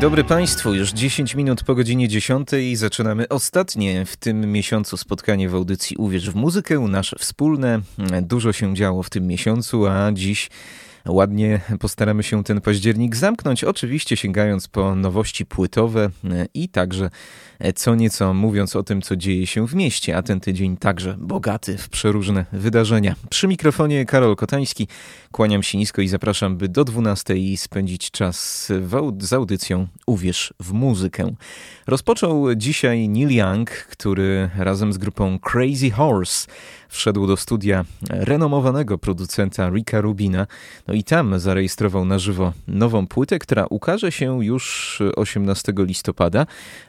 Dobry Państwu. Już 10 minut po godzinie 10 zaczynamy ostatnie w tym miesiącu spotkanie w audycji Uwierz w muzykę, nasze wspólne. Dużo się działo w tym miesiącu, a dziś ładnie postaramy się ten październik zamknąć, oczywiście sięgając po nowości płytowe i także co nieco mówiąc o tym, co dzieje się w mieście, a ten tydzień także bogaty w przeróżne wydarzenia. Przy mikrofonie Karol Kotański, kłaniam się nisko i zapraszam, by do 12 spędzić czas z audycją Uwierz w muzykę. Rozpoczął dzisiaj Neil Young, który razem z grupą Crazy Horse wszedł do studia renomowanego producenta Ricka Rubina. No i tam zarejestrował na żywo nową płytę, która ukaże się już 18 listopada.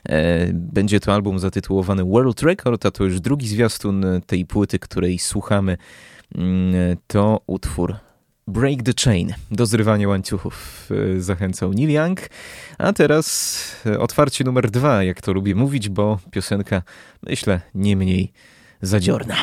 E, będzie to album zatytułowany World Record, a to już drugi zwiastun tej płyty, której słuchamy. Mm, to utwór Break the Chain. Do zrywania łańcuchów e, zachęcał Neil Young. A teraz e, otwarcie numer dwa, jak to lubię mówić, bo piosenka, myślę, nie mniej zadziorna.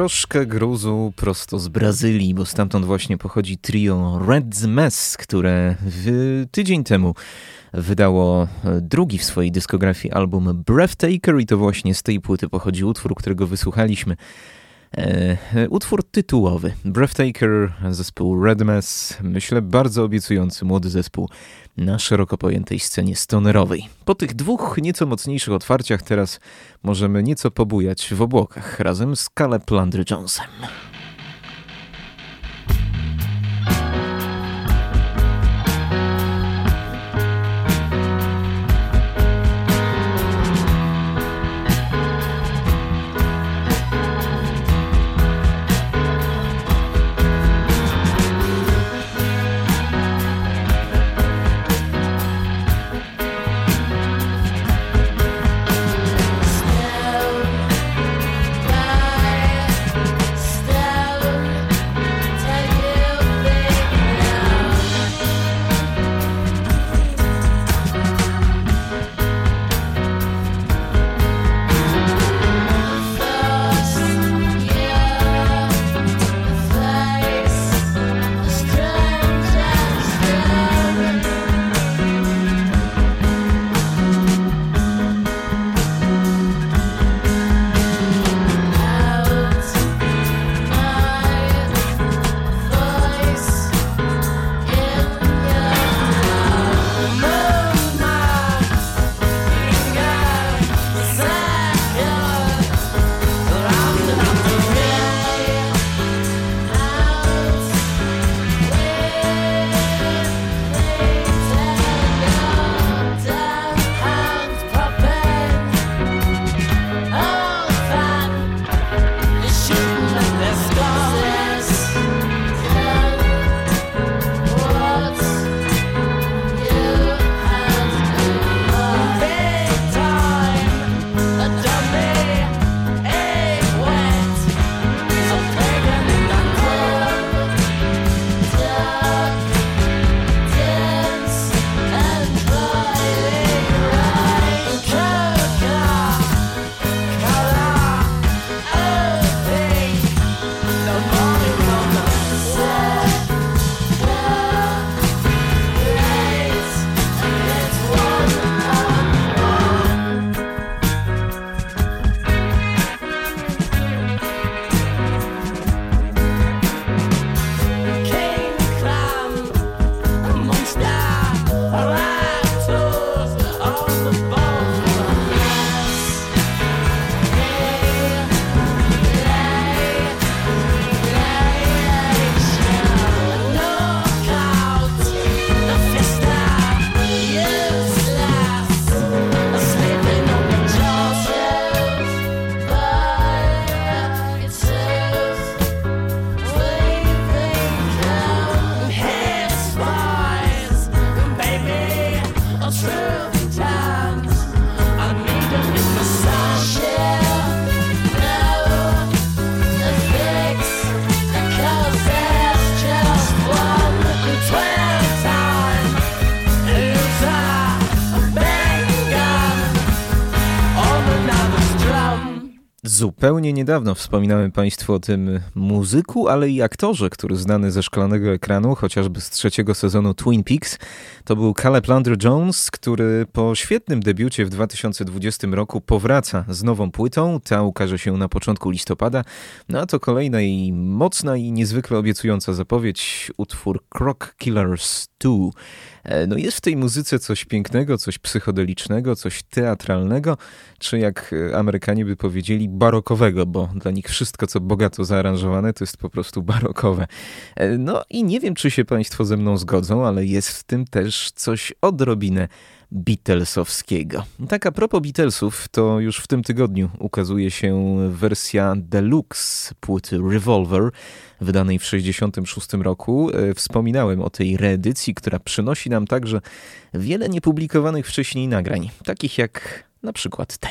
Troszkę gruzu prosto z Brazylii, bo stamtąd właśnie pochodzi trio Red Mess, które w tydzień temu wydało drugi w swojej dyskografii album Breathtaker i to właśnie z tej płyty pochodzi utwór, którego wysłuchaliśmy. E, utwór tytułowy Breathtaker zespół Red Mess, myślę bardzo obiecujący młody zespół na szeroko pojętej scenie stonerowej. Po tych dwóch nieco mocniejszych otwarciach teraz możemy nieco pobujać w obłokach razem z Caleb Landry Jonesem. Zupełnie niedawno wspominałem Państwu o tym muzyku, ale i aktorze, który znany ze szklanego ekranu, chociażby z trzeciego sezonu Twin Peaks. To był Caleb Landry Jones, który po świetnym debiucie w 2020 roku powraca z nową płytą. Ta ukaże się na początku listopada. No a to kolejna i mocna i niezwykle obiecująca zapowiedź utwór Croc Killers 2. E, no jest w tej muzyce coś pięknego, coś psychodelicznego, coś teatralnego, czy jak e, Amerykanie by powiedzieli barokowego, bo dla nich wszystko, co bogato zaaranżowane, to jest po prostu barokowe. E, no i nie wiem, czy się Państwo ze mną zgodzą, ale jest w tym też coś odrobinę Beatlesowskiego. Tak a propos Beatlesów, to już w tym tygodniu ukazuje się wersja deluxe płyty Revolver, wydanej w 1966 roku. E, wspominałem o tej reedycji, która przynosi nam także wiele niepublikowanych wcześniej nagrań, takich jak na przykład te.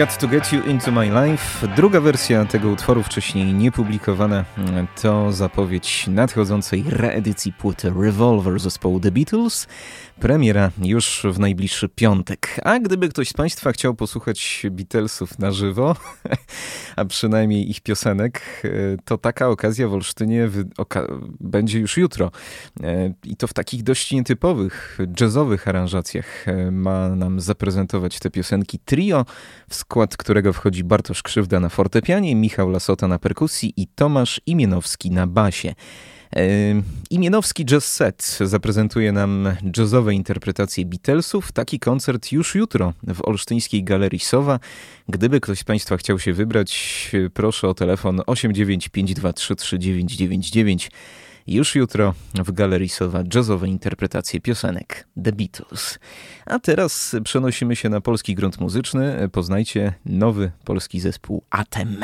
Got to Get You Into My Life. Druga wersja tego utworu, wcześniej niepublikowana, to zapowiedź nadchodzącej reedycji płyty Revolver zespołu The Beatles. Premiera już w najbliższy piątek. A gdyby ktoś z Państwa chciał posłuchać Beatlesów na żywo, a przynajmniej ich piosenek, to taka okazja w Olsztynie oka będzie już jutro. I to w takich dość nietypowych, jazzowych aranżacjach ma nam zaprezentować te piosenki trio, w skład którego wchodzi Bartosz Krzywda na fortepianie, Michał Lasota na perkusji i Tomasz Imienowski na basie. Imienowski Jazz Set zaprezentuje nam jazzowe interpretacje Beatlesów. Taki koncert już jutro w Olsztyńskiej Galerii Sowa. Gdyby ktoś z Państwa chciał się wybrać, proszę o telefon 895233999. Już jutro w Galerii Sowa jazzowe interpretacje piosenek The Beatles. A teraz przenosimy się na polski grunt muzyczny. Poznajcie nowy polski zespół Atem.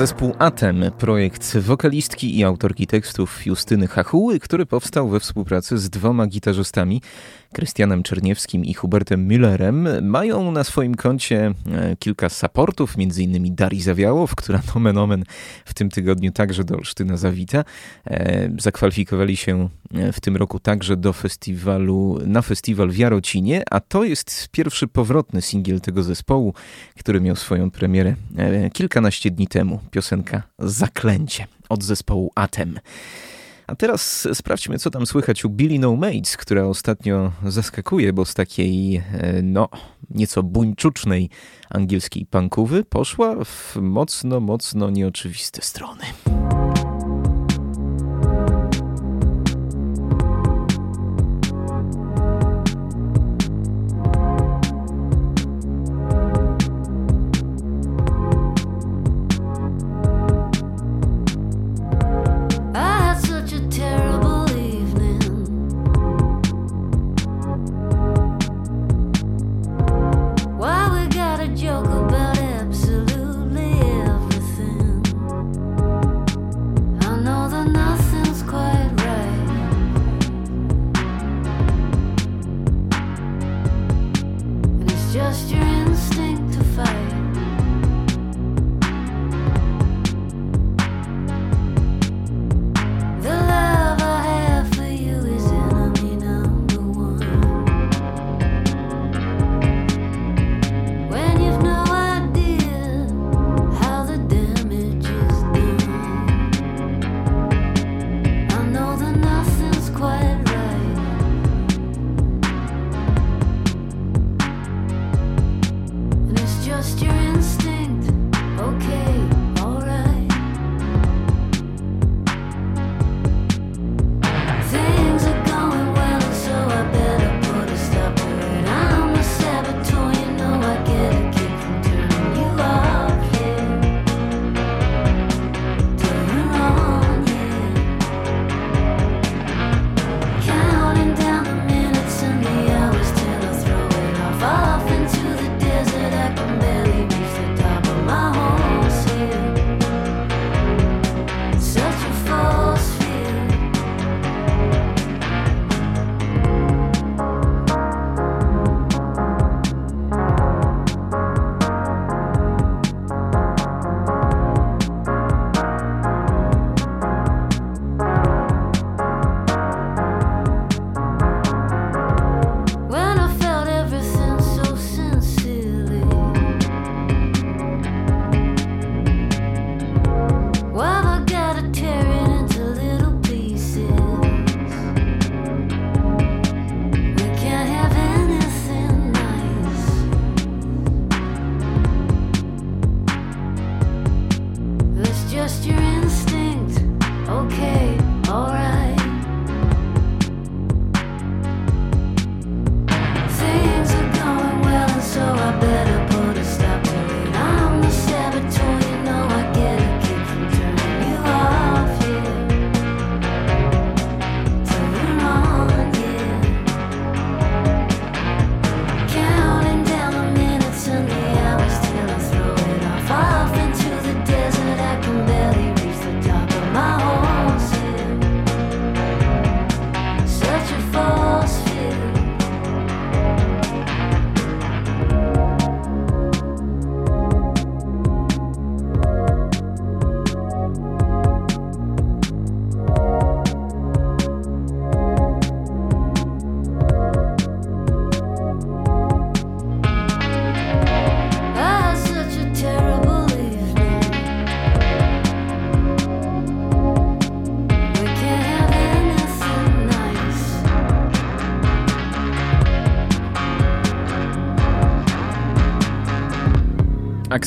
Zespół Atem, projekt wokalistki i autorki tekstów Justyny Hachuły, który powstał we współpracy z dwoma gitarzystami, Krystianem Czerniewskim i Hubertem Müllerem, mają na swoim koncie e, kilka supportów, m.in. Dari Zawiałow, która nomen omen w tym tygodniu także do Olsztyna zawita. E, zakwalifikowali się e, w tym roku także do festiwalu, na festiwal w Jarocinie, a to jest pierwszy powrotny singiel tego zespołu, który miał swoją premierę kilkanaście dni temu. Piosenka Zaklęcie od zespołu Atem. A teraz sprawdźmy, co tam słychać u Billy No Mates, która ostatnio zaskakuje, bo z takiej, e, no, nieco buńczucznej angielskiej pankówy poszła w mocno, mocno nieoczywiste strony.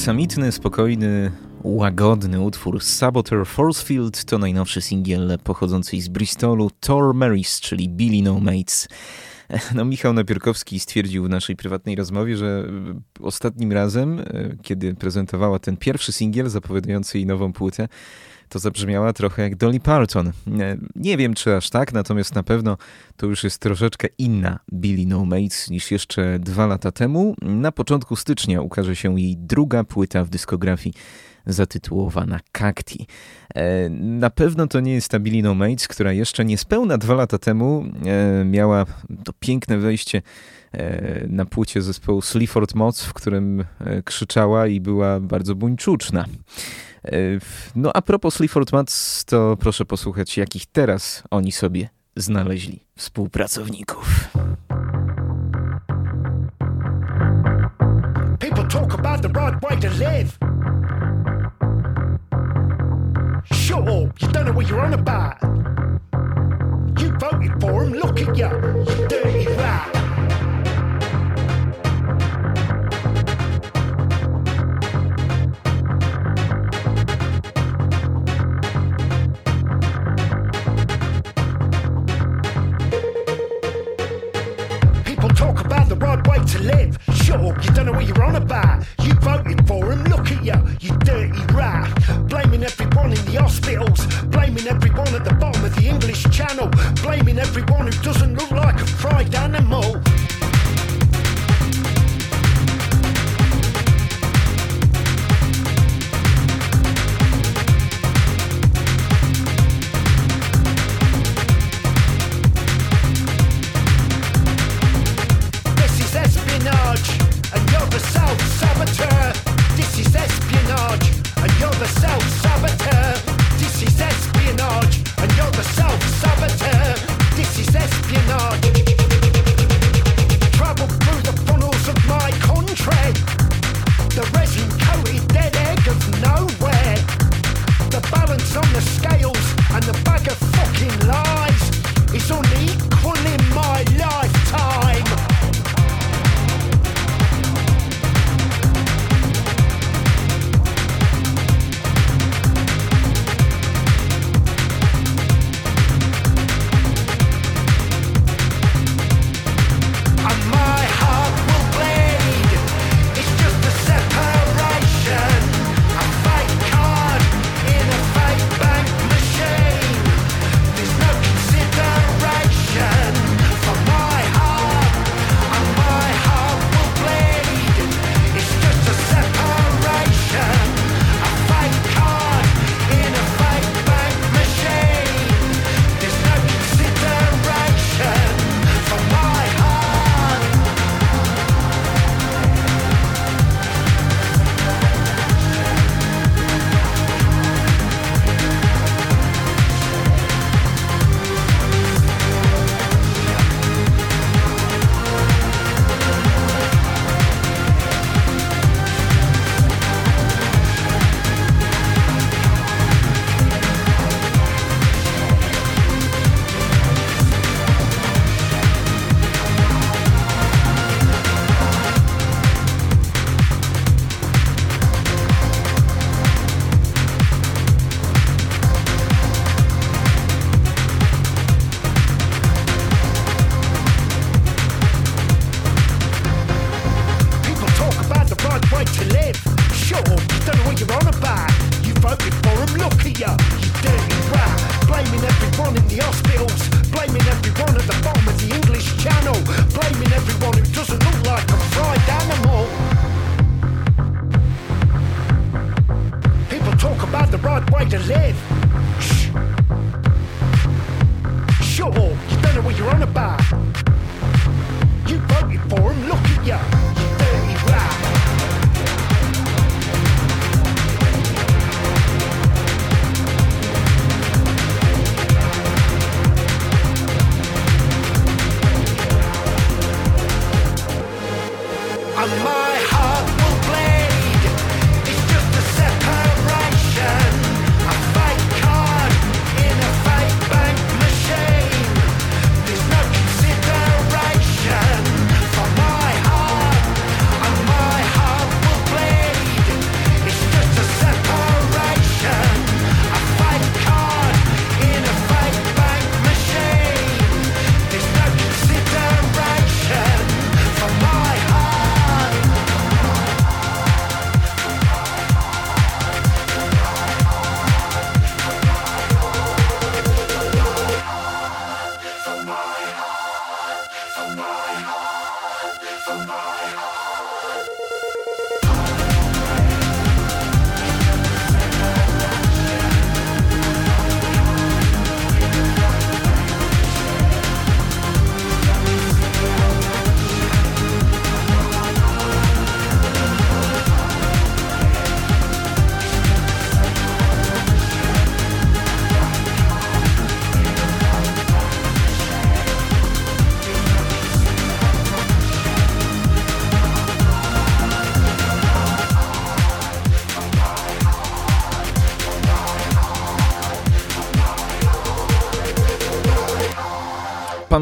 Aksamitny, spokojny, łagodny utwór Saboteur Forcefield to najnowszy singiel pochodzący z Bristolu Tor Marys, czyli Billy No Mates. No, Michał Napierkowski stwierdził w naszej prywatnej rozmowie, że ostatnim razem, e, kiedy prezentowała ten pierwszy singiel zapowiadający jej nową płytę, to zabrzmiała trochę jak Dolly Parton. Nie wiem, czy aż tak, natomiast na pewno to już jest troszeczkę inna Billy No Mates niż jeszcze dwa lata temu. Na początku stycznia ukaże się jej druga płyta w dyskografii zatytułowana Cacti. E, na pewno to nie jest ta Billy No Mates, która jeszcze niespełna dwa lata temu e, miała to piękne wejście e, na płycie zespołu Sleaford Mods, w którym krzyczała i była bardzo buńczuczna. No a propos Sleaford Mats, to proszę posłuchać, jakich teraz oni sobie znaleźli współpracowników. People talk about the right way to live. Shut up, you don't know what you're on about. You voted for him, look at you, you dirty rat. to live. Sure, you don't know what you're on about. You voted for him, look at you, you dirty rat. Blaming everyone in the hospitals, blaming everyone at the bottom of the English Channel, blaming everyone who doesn't look like a fried animal. saboteur. This is espionage, and you're the self saboteur.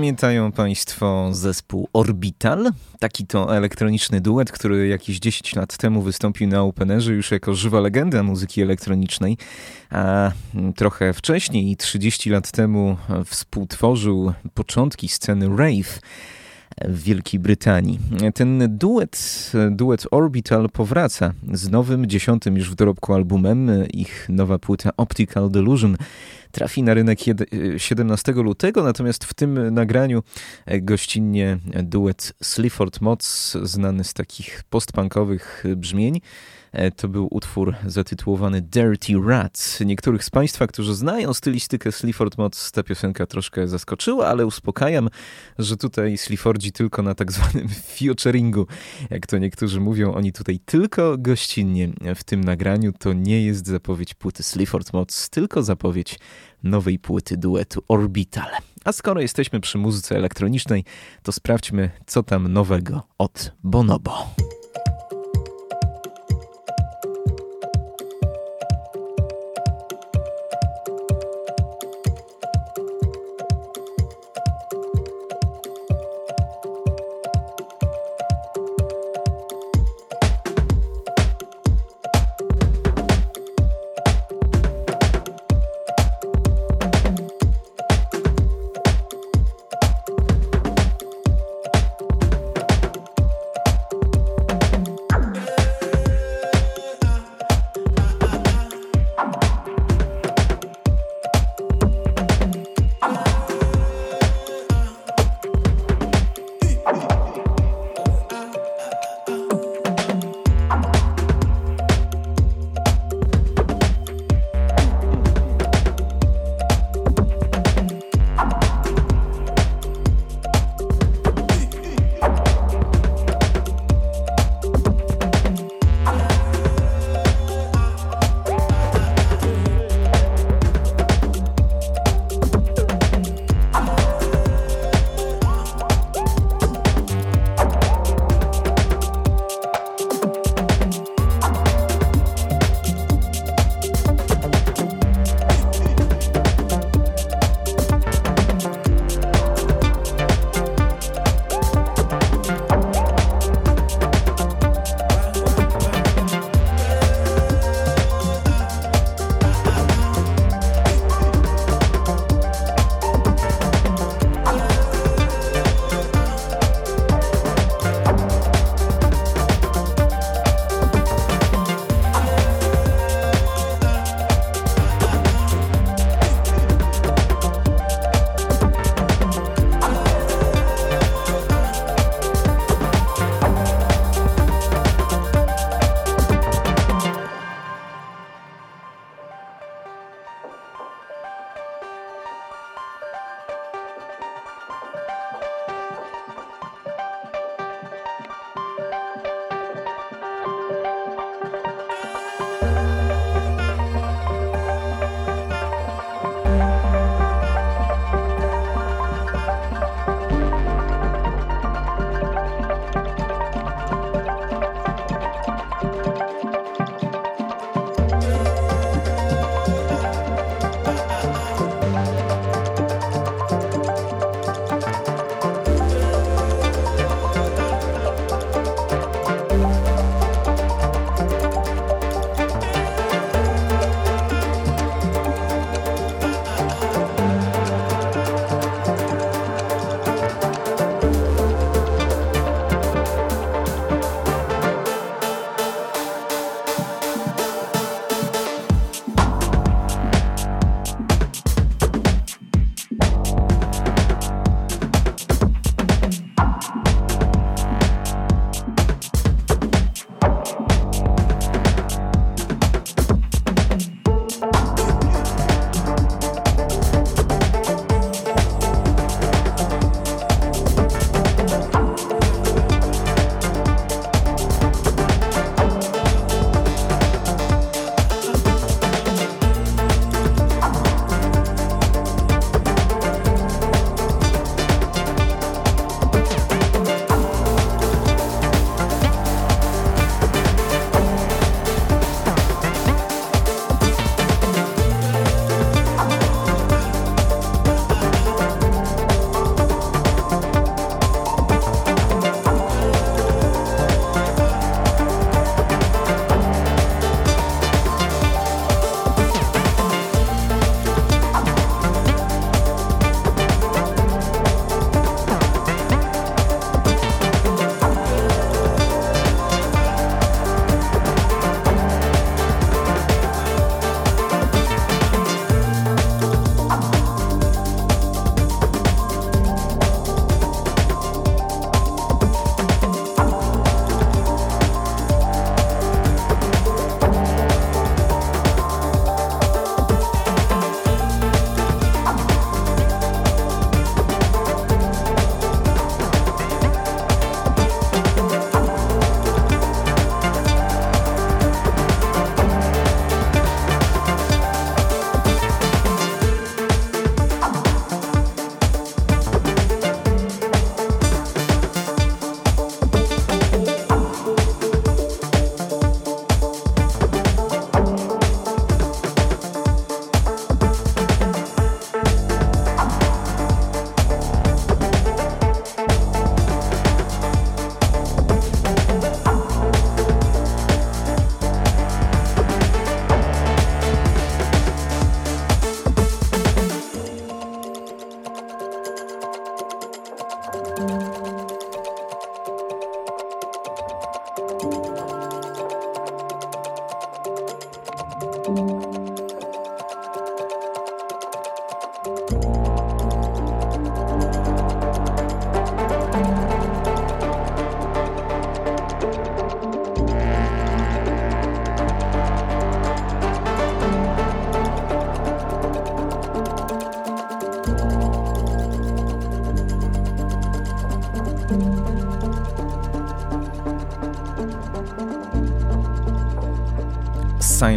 Pamiętają Państwo zespół Orbital? Taki to elektroniczny duet, który jakieś 10 lat temu wystąpił na Openerze już jako żywa legenda muzyki elektronicznej, a trochę wcześniej, 30 lat temu, współtworzył początki sceny rave w Wielkiej Brytanii. Ten duet, duet Orbital powraca z nowym, dziesiątym już w dorobku albumem. Ich nowa płyta Optical Delusion trafi na rynek 17 lutego, natomiast w tym nagraniu gościnnie duet Slifford Mods, znany z takich postpunkowych brzmień, E, to był utwór zatytułowany Dirty Rat. Niektórych z Państwa, którzy znają stylistykę Sleaford Mods, ta piosenka troszkę zaskoczyła, ale uspokajam, że tutaj Sleafordzi tylko na tak zwanym featuringu, jak to niektórzy mówią, oni tutaj tylko gościnnie w tym nagraniu. To nie jest zapowiedź płyty Sleaford Mods, tylko zapowiedź nowej płyty duetu Orbital. A skoro jesteśmy przy muzyce elektronicznej, to sprawdźmy, co tam nowego od Bonobo.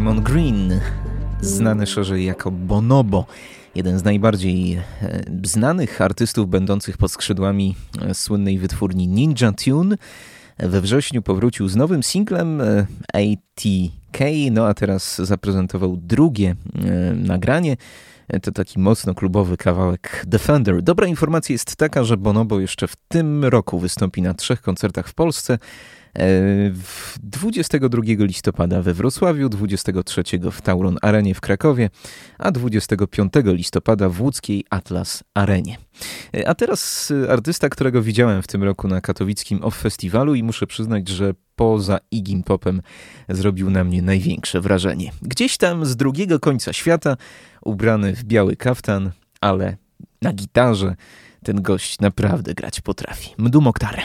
Simon Green, znany szerzej jako Bonobo, jeden z najbardziej e, znanych artystów będących pod skrzydłami e, słynnej wytwórni Ninja Tune. We wrześniu powrócił z nowym singlem e, ATK, no a teraz zaprezentował drugie nagranie. To taki mocno klubowy kawałek Defender. Dobra informacja jest taka, że Bonobo jeszcze w tym roku wystąpi na trzech koncertach w Polsce. 22 listopada we Wrocławiu, 23 w Tauron Arenie w Krakowie, a 25 listopada w łódzkiej Atlas Arenie. A teraz artysta, którego widziałem w tym roku na katowickim Off Festiwalu i muszę przyznać, że poza Igim Popem zrobił na mnie największe wrażenie. Gdzieś tam z drugiego końca świata, ubrany w biały kaftan, ale na gitarze ten gość naprawdę grać potrafi. Mdu Moktare.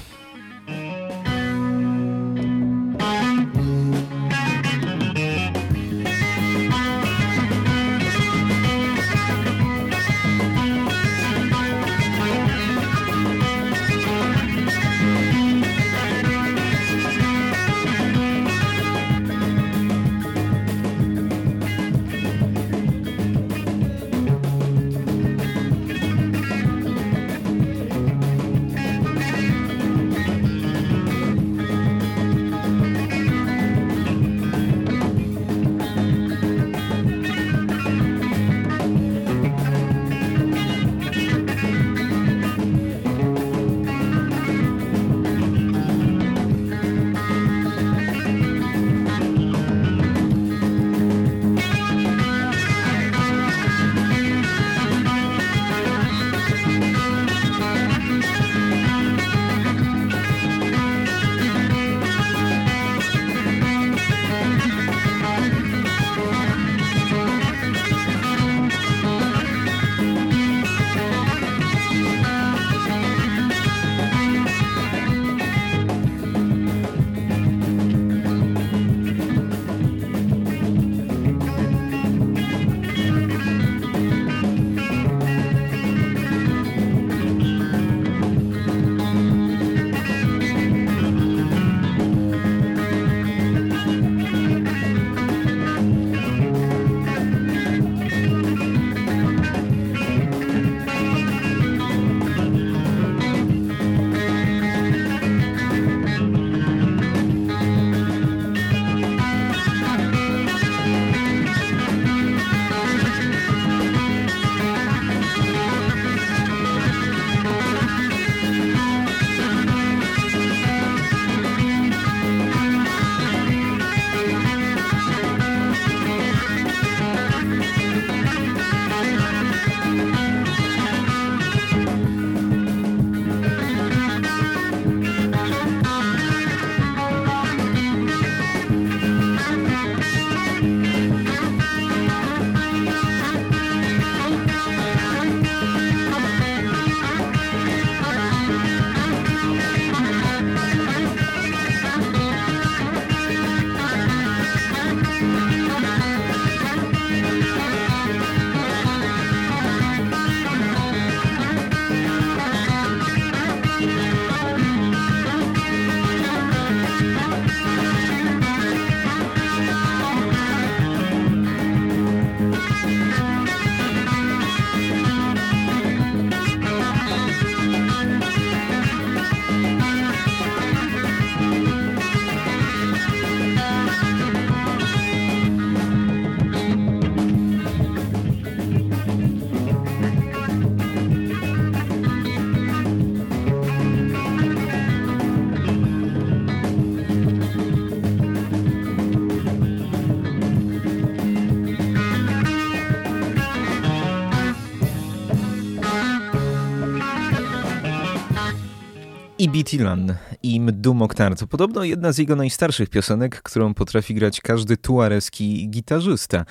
I Bitilan i Mdu to podobno jedna z jego najstarszych piosenek, którą potrafi grać każdy tuareski gitarzysta.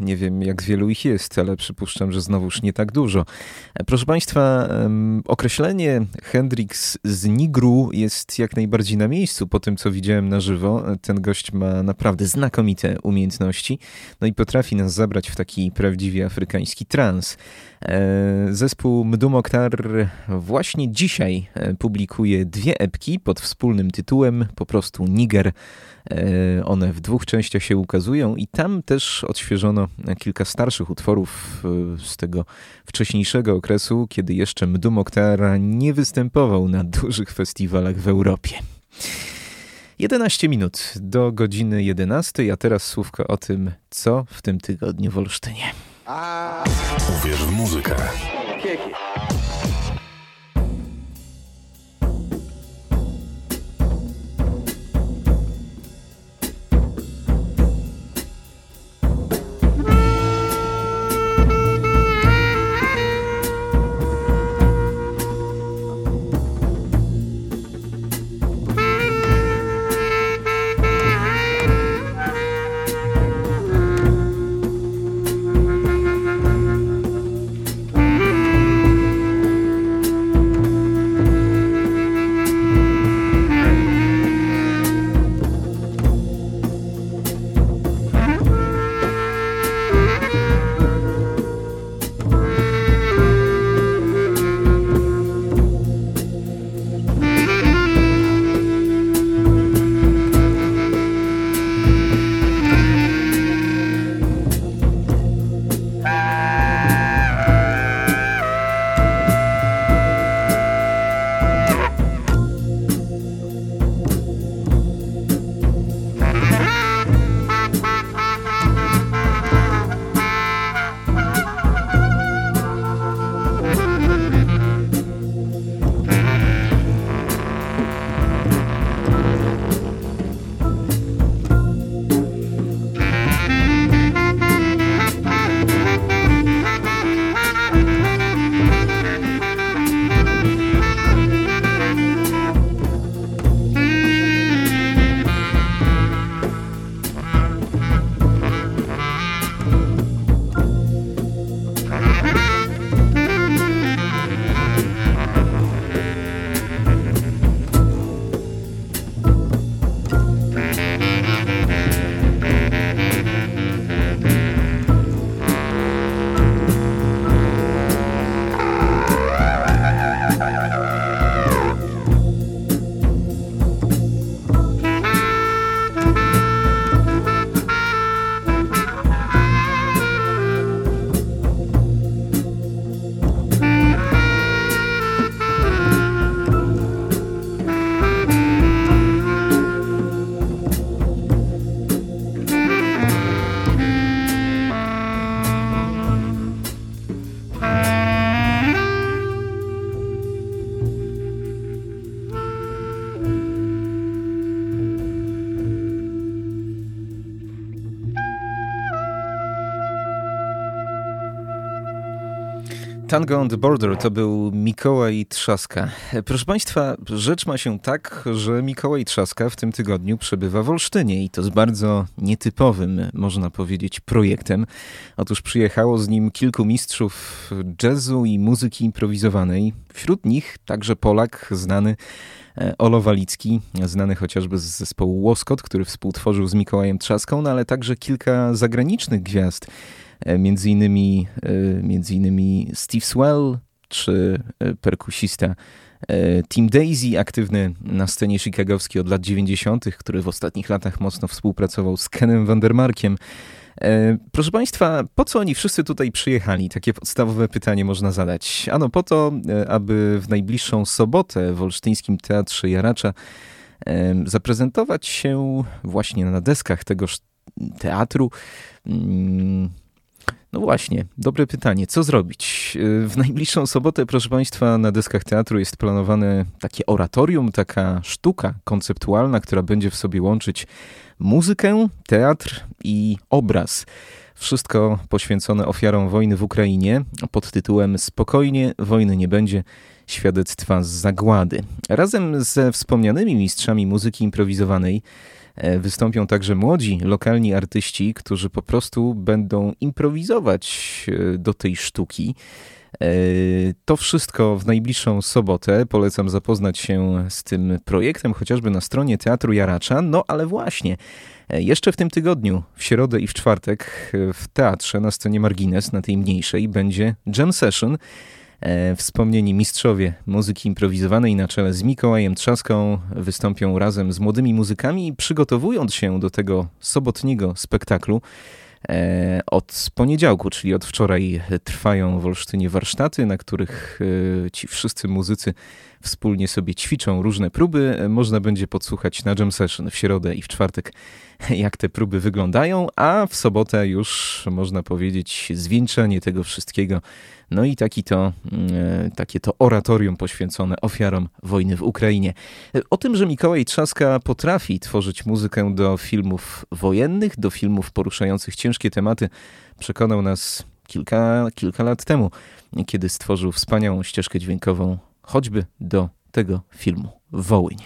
Nie wiem jak wielu ich jest, ale przypuszczam, że znowuż nie tak dużo. Proszę Państwa, określenie Hendrix z Nigru jest jak najbardziej na miejscu po tym, co widziałem na żywo. Ten gość ma naprawdę znakomite umiejętności, no i potrafi nas zabrać w taki prawdziwie afrykański trans. Zespół Mdu Mokhtar właśnie dzisiaj publikuje publikuje dwie epki pod wspólnym tytułem po prostu Niger. E, one w dwóch częściach się ukazują i tam też odświeżono kilka starszych utworów e, z tego wcześniejszego okresu, kiedy jeszcze Mdu Mokhtara nie występował na dużych festiwalach w Europie. 11 minut do godziny 11, a teraz słówko o tym, co w tym tygodniu w Olsztynie. Uwierz w muzykę. Tango on the Border to był Mikołaj Trzaska. Proszę Państwa, rzecz ma się tak, że Mikołaj Trzaska w tym tygodniu przebywa w Olsztynie i to z bardzo nietypowym, można powiedzieć, projektem. Otóż przyjechało z nim kilku mistrzów jazzu i muzyki improwizowanej. Wśród nich także Polak znany e, Olo Walicki, znany chociażby z zespołu Łoskot, który współtworzył z Mikołajem Trzaską, no ale także kilka zagranicznych gwiazd między innymi, e, między innymi Steve Swell czy e, perkusista Team Daisy, aktywny na scenie chicagowskiej od lat 90., który w ostatnich latach mocno współpracował z Kenem Vandermarkiem. Proszę Państwa, po co oni wszyscy tutaj przyjechali? Takie podstawowe pytanie można zadać. Ano po to, aby w najbliższą sobotę w Olsztyńskim Teatrze Jaracza zaprezentować się właśnie na deskach tegoż teatru mm, no właśnie, dobre pytanie. Co zrobić? Y, w najbliższą sobotę, proszę Państwa, na deskach teatru jest planowane takie oratorium, taka sztuka konceptualna, która będzie w sobie łączyć muzykę, teatr i obraz. Wszystko poświęcone ofiarom wojny w Ukrainie pod tytułem Spokojnie, wojny nie będzie. Świadectwa z zagłady. Razem ze wspomnianymi mistrzami muzyki improwizowanej wystąpią także młodzi, lokalni artyści, którzy po prostu będą improwizować e, do tej sztuki. E, to wszystko w najbliższą sobotę. Polecam zapoznać się z tym projektem, chociażby na stronie Teatru Jaracza. No ale właśnie, jeszcze w tym tygodniu, w środę i w czwartek, w teatrze na scenie Margines, na tej mniejszej, będzie jam session E, wspomnieni mistrzowie muzyki improwizowanej na czele z Mikołajem Trzaską wystąpią razem z młodymi muzykami, przygotowując się do tego sobotniego spektaklu. E, od poniedziałku, czyli od wczoraj, trwają w Olsztynie warsztaty, na których e, ci wszyscy muzycy wspólnie sobie ćwiczą różne próby. Można będzie podsłuchać na jam session w środę i w czwartek, jak te próby wyglądają, a w sobotę już można powiedzieć zwieńczenie tego wszystkiego. No i taki to, mm, takie to oratorium poświęcone ofiarom wojny w Ukrainie. O tym, że Mikołaj Trzaska potrafi tworzyć muzykę do filmów wojennych, do filmów poruszających ciężkie tematy, przekonał nas kilka, kilka lat temu, kiedy stworzył wspaniałą ścieżkę dźwiękową choćby do tego filmu Wołyń.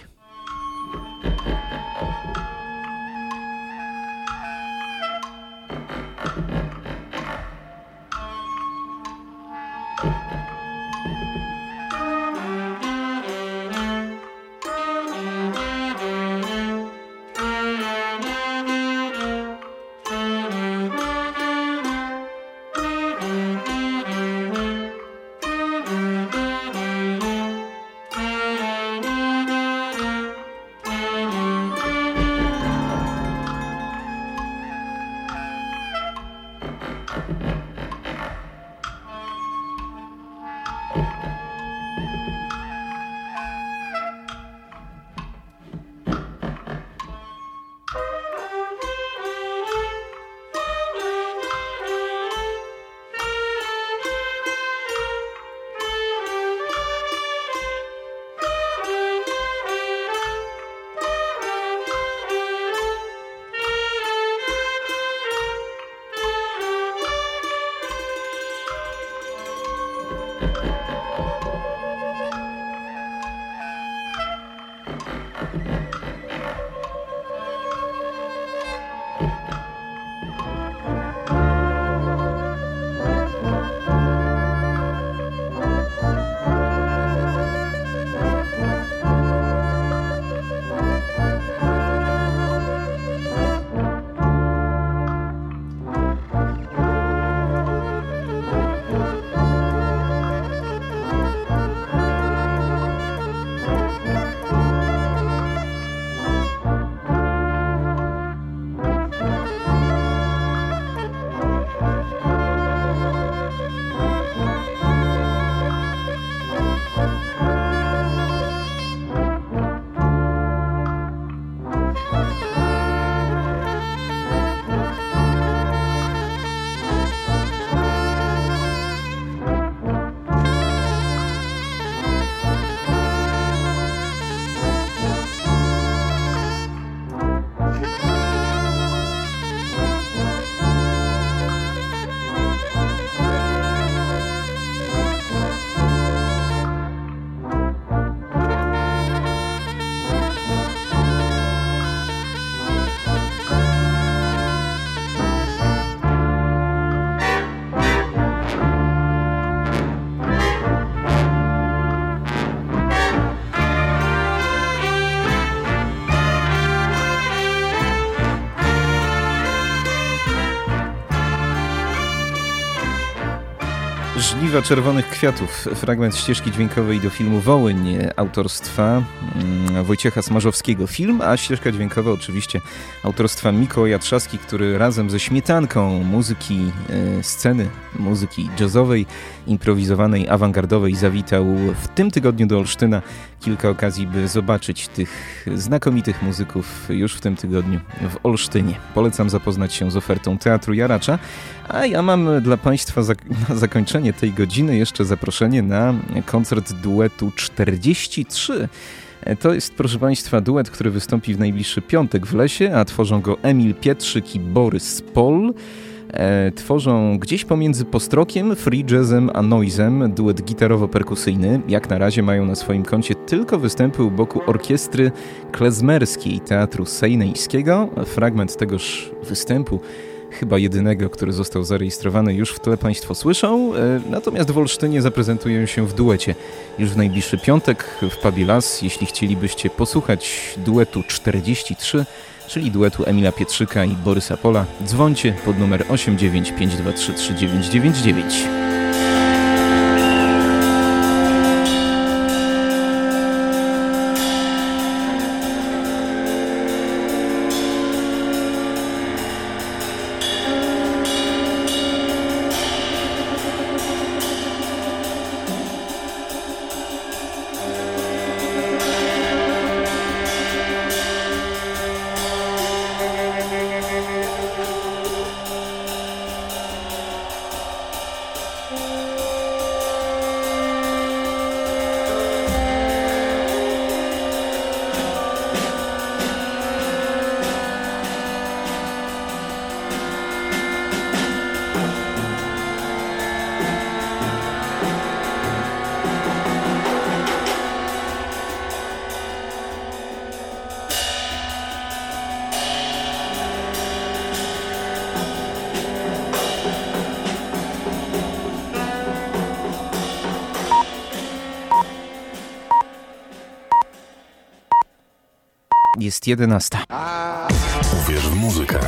Żniwa Czerwonych Kwiatów, fragment ścieżki dźwiękowej do filmu Wołyń autorstwa mm, Wojciecha Smarzowskiego. Film, a ścieżka dźwiękowa oczywiście autorstwa Mikołaja Trzaski, który razem ze śmietanką muzyki e, sceny, muzyki jazzowej, improwizowanej, awangardowej zawitał w tym tygodniu do Olsztyna. Kilka okazji, by zobaczyć tych znakomitych muzyków już w tym tygodniu w Olsztynie. Polecam zapoznać się z ofertą Teatru Jaracza, a ja mam dla Państwa na zakończenie tej godziny jeszcze zaproszenie na koncert duetu 43. To jest, proszę Państwa, duet, który wystąpi w najbliższy piątek w lesie, a tworzą go Emil Pietrzyk i Borys Pol. E, tworzą gdzieś pomiędzy postrokiem, free jazzem a noizem duet gitarowo-perkusyjny. Jak na razie mają na swoim koncie tylko występy u boku orkiestry klezmerskiej Teatru Sejnejskiego. Fragment tegoż występu chyba jedynego, który został zarejestrowany, już w tle Państwo słyszą. E, natomiast w Olsztynie zaprezentują się w duecie już w najbliższy piątek w Pubie Las. Jeśli chcielibyście posłuchać duetu 43, czyli duetu Emila Pietrzyka i Borysa Pola, dzwońcie pod numer 895233999. jest 11. Uwierz w muzykę.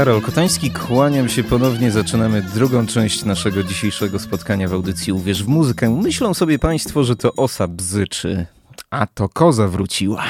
Karol Kotański, kłaniam się ponownie. Zaczynamy drugą część naszego dzisiejszego spotkania w audycji Uwierz w muzykę. Myślą sobie Państwo, że to osa bzyczy, a to koza wróciła.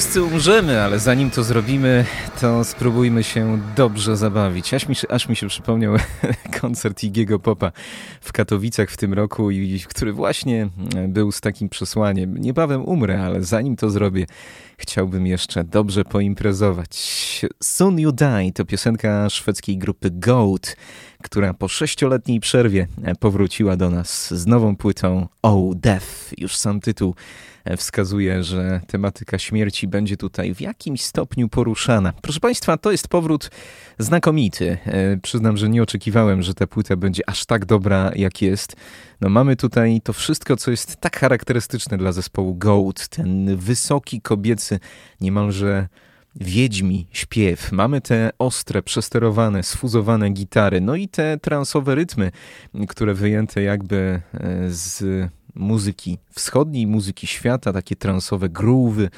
Wszyscy umrzemy, ale zanim to zrobimy, to spróbujmy się dobrze zabawić. Aż mi, aż mi się przypomniał koncert Igiego Popa w Katowicach w tym roku, i, który właśnie był z takim przesłaniem. Niebawem umrę, ale zanim to zrobię, chciałbym jeszcze dobrze poimprezować. Soon You Die to piosenka szwedzkiej grupy Goat, która po sześcioletniej przerwie powróciła do nas z nową płytą Oh Death. Już sam tytuł wskazuje, że tematyka śmierci będzie tutaj w jakimś stopniu poruszana. Proszę Państwa, to jest powrót znakomity. E, przyznam, że nie oczekiwałem, że ta płyta będzie aż tak dobra, jak jest. No mamy tutaj to wszystko, co jest tak charakterystyczne dla zespołu Goat. Ten wysoki, kobiecy, niemalże wiedźmi śpiew. Mamy te ostre, przesterowane, sfuzowane gitary, no i te transowe rytmy, które wyjęte jakby e, z muzyki wschodniej, muzyki świata, takie transowe groove'y,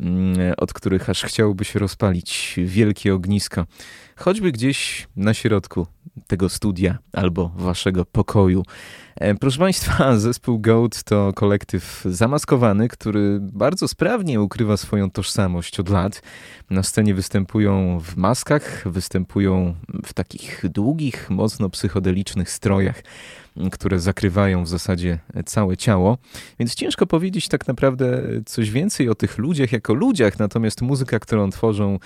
mm, od których aż chciałoby się rozpalić wielkie ognisko. Choćby gdzieś na środku tego studia albo waszego pokoju. E, proszę Państwa, zespół Goat to kolektyw zamaskowany, który bardzo sprawnie ukrywa swoją tożsamość od lat. Na scenie występują w maskach, występują w takich długich, mocno psychodelicznych strojach które zakrywają w zasadzie całe ciało. Więc ciężko powiedzieć tak naprawdę coś więcej o tych ludziach jako ludziach, natomiast muzyka, którą tworzą,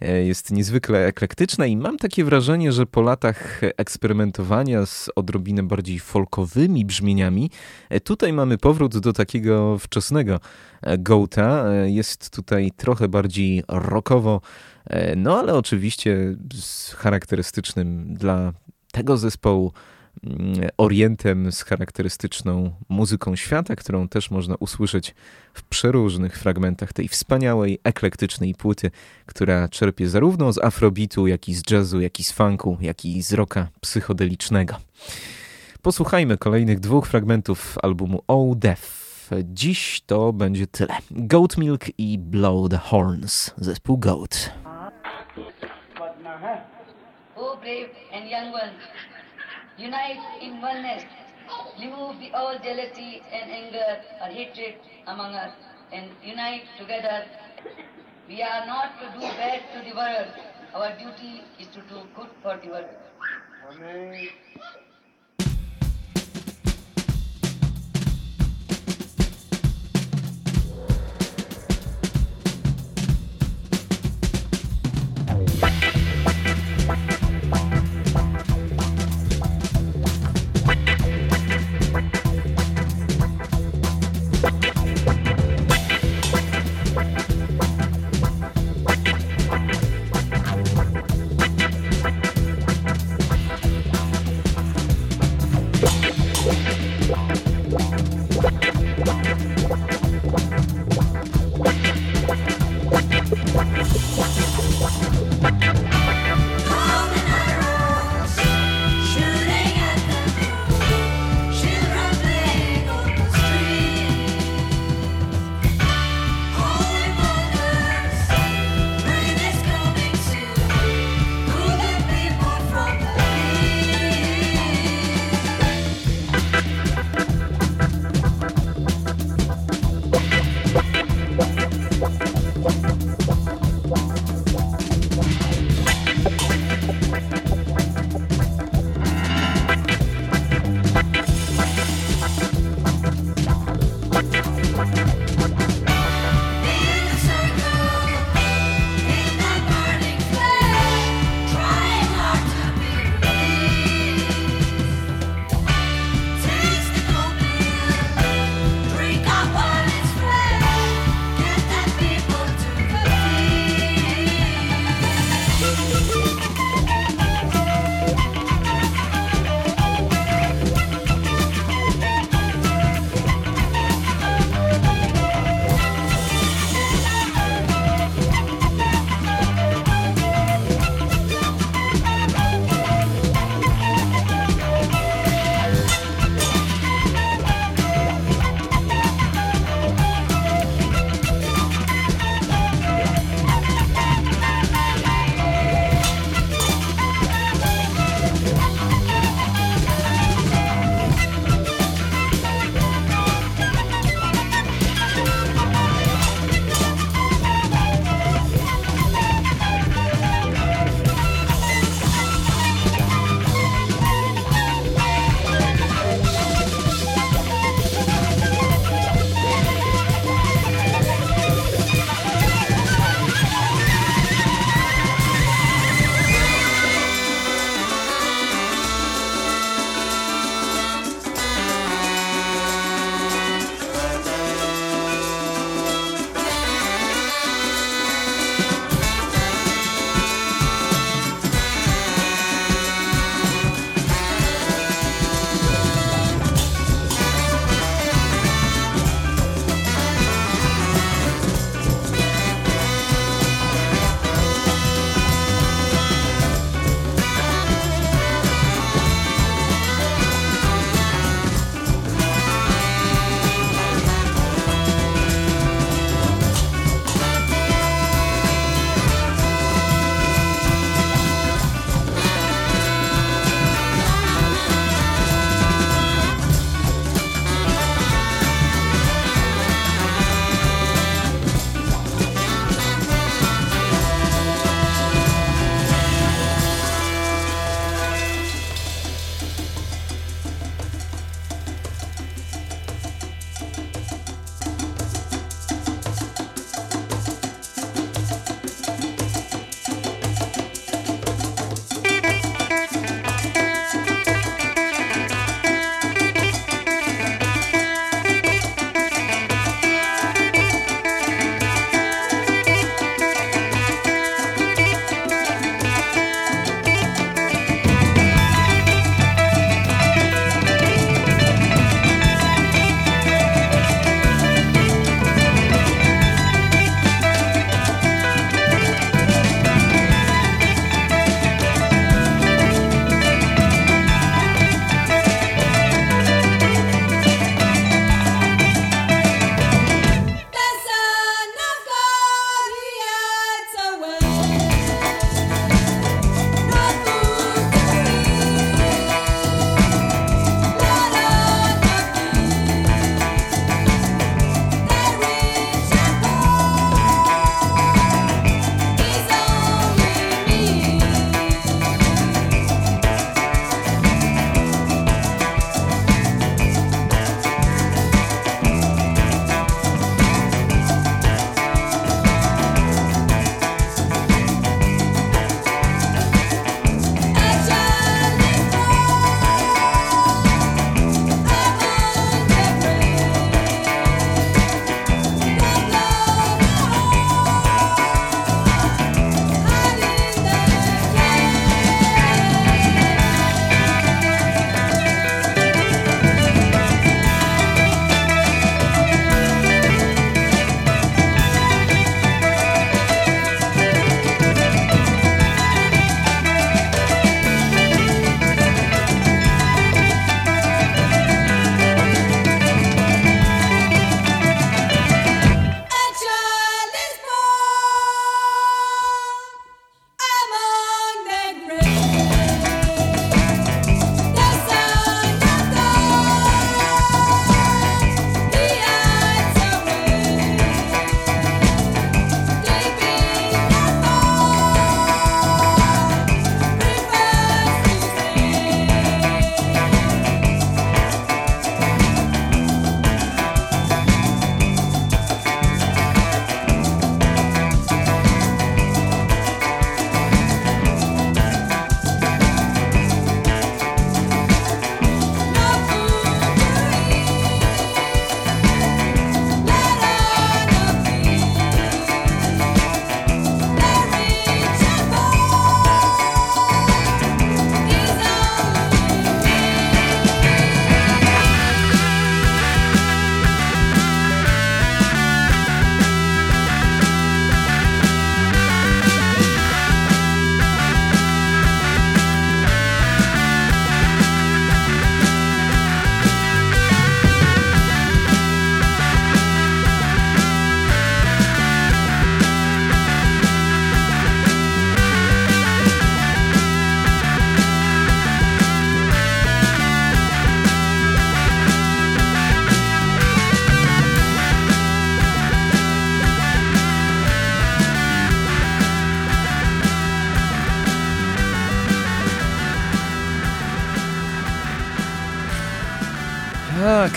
e, jest niezwykle eklektyczna i mam takie wrażenie, że po latach eksperymentowania z odrobinę bardziej folkowymi brzmieniami, e, tutaj mamy powrót do takiego wczesnego e, Goata. Jest tutaj trochę bardziej rockowo, no ale oczywiście z charakterystycznym dla tego zespołu orientem z charakterystyczną muzyką świata, którą też można usłyszeć w przeróżnych fragmentach tej wspaniałej, eklektycznej płyty, która czerpie zarówno z afrobitu, jak i z jazzu, jak i z funku, jak i z rocka psychodelicznego. Posłuchajmy kolejnych dwóch fragmentów albumu Oh Death. Dziś to będzie tyle. Goat Milk i Blow the Horns, zespół Goat. Oh, brave and young ones. Unite in oneness. Remove the all jealousy and anger or hatred among us and unite together. We are not to do bad to the world. Our duty is to do good for the world. Amen.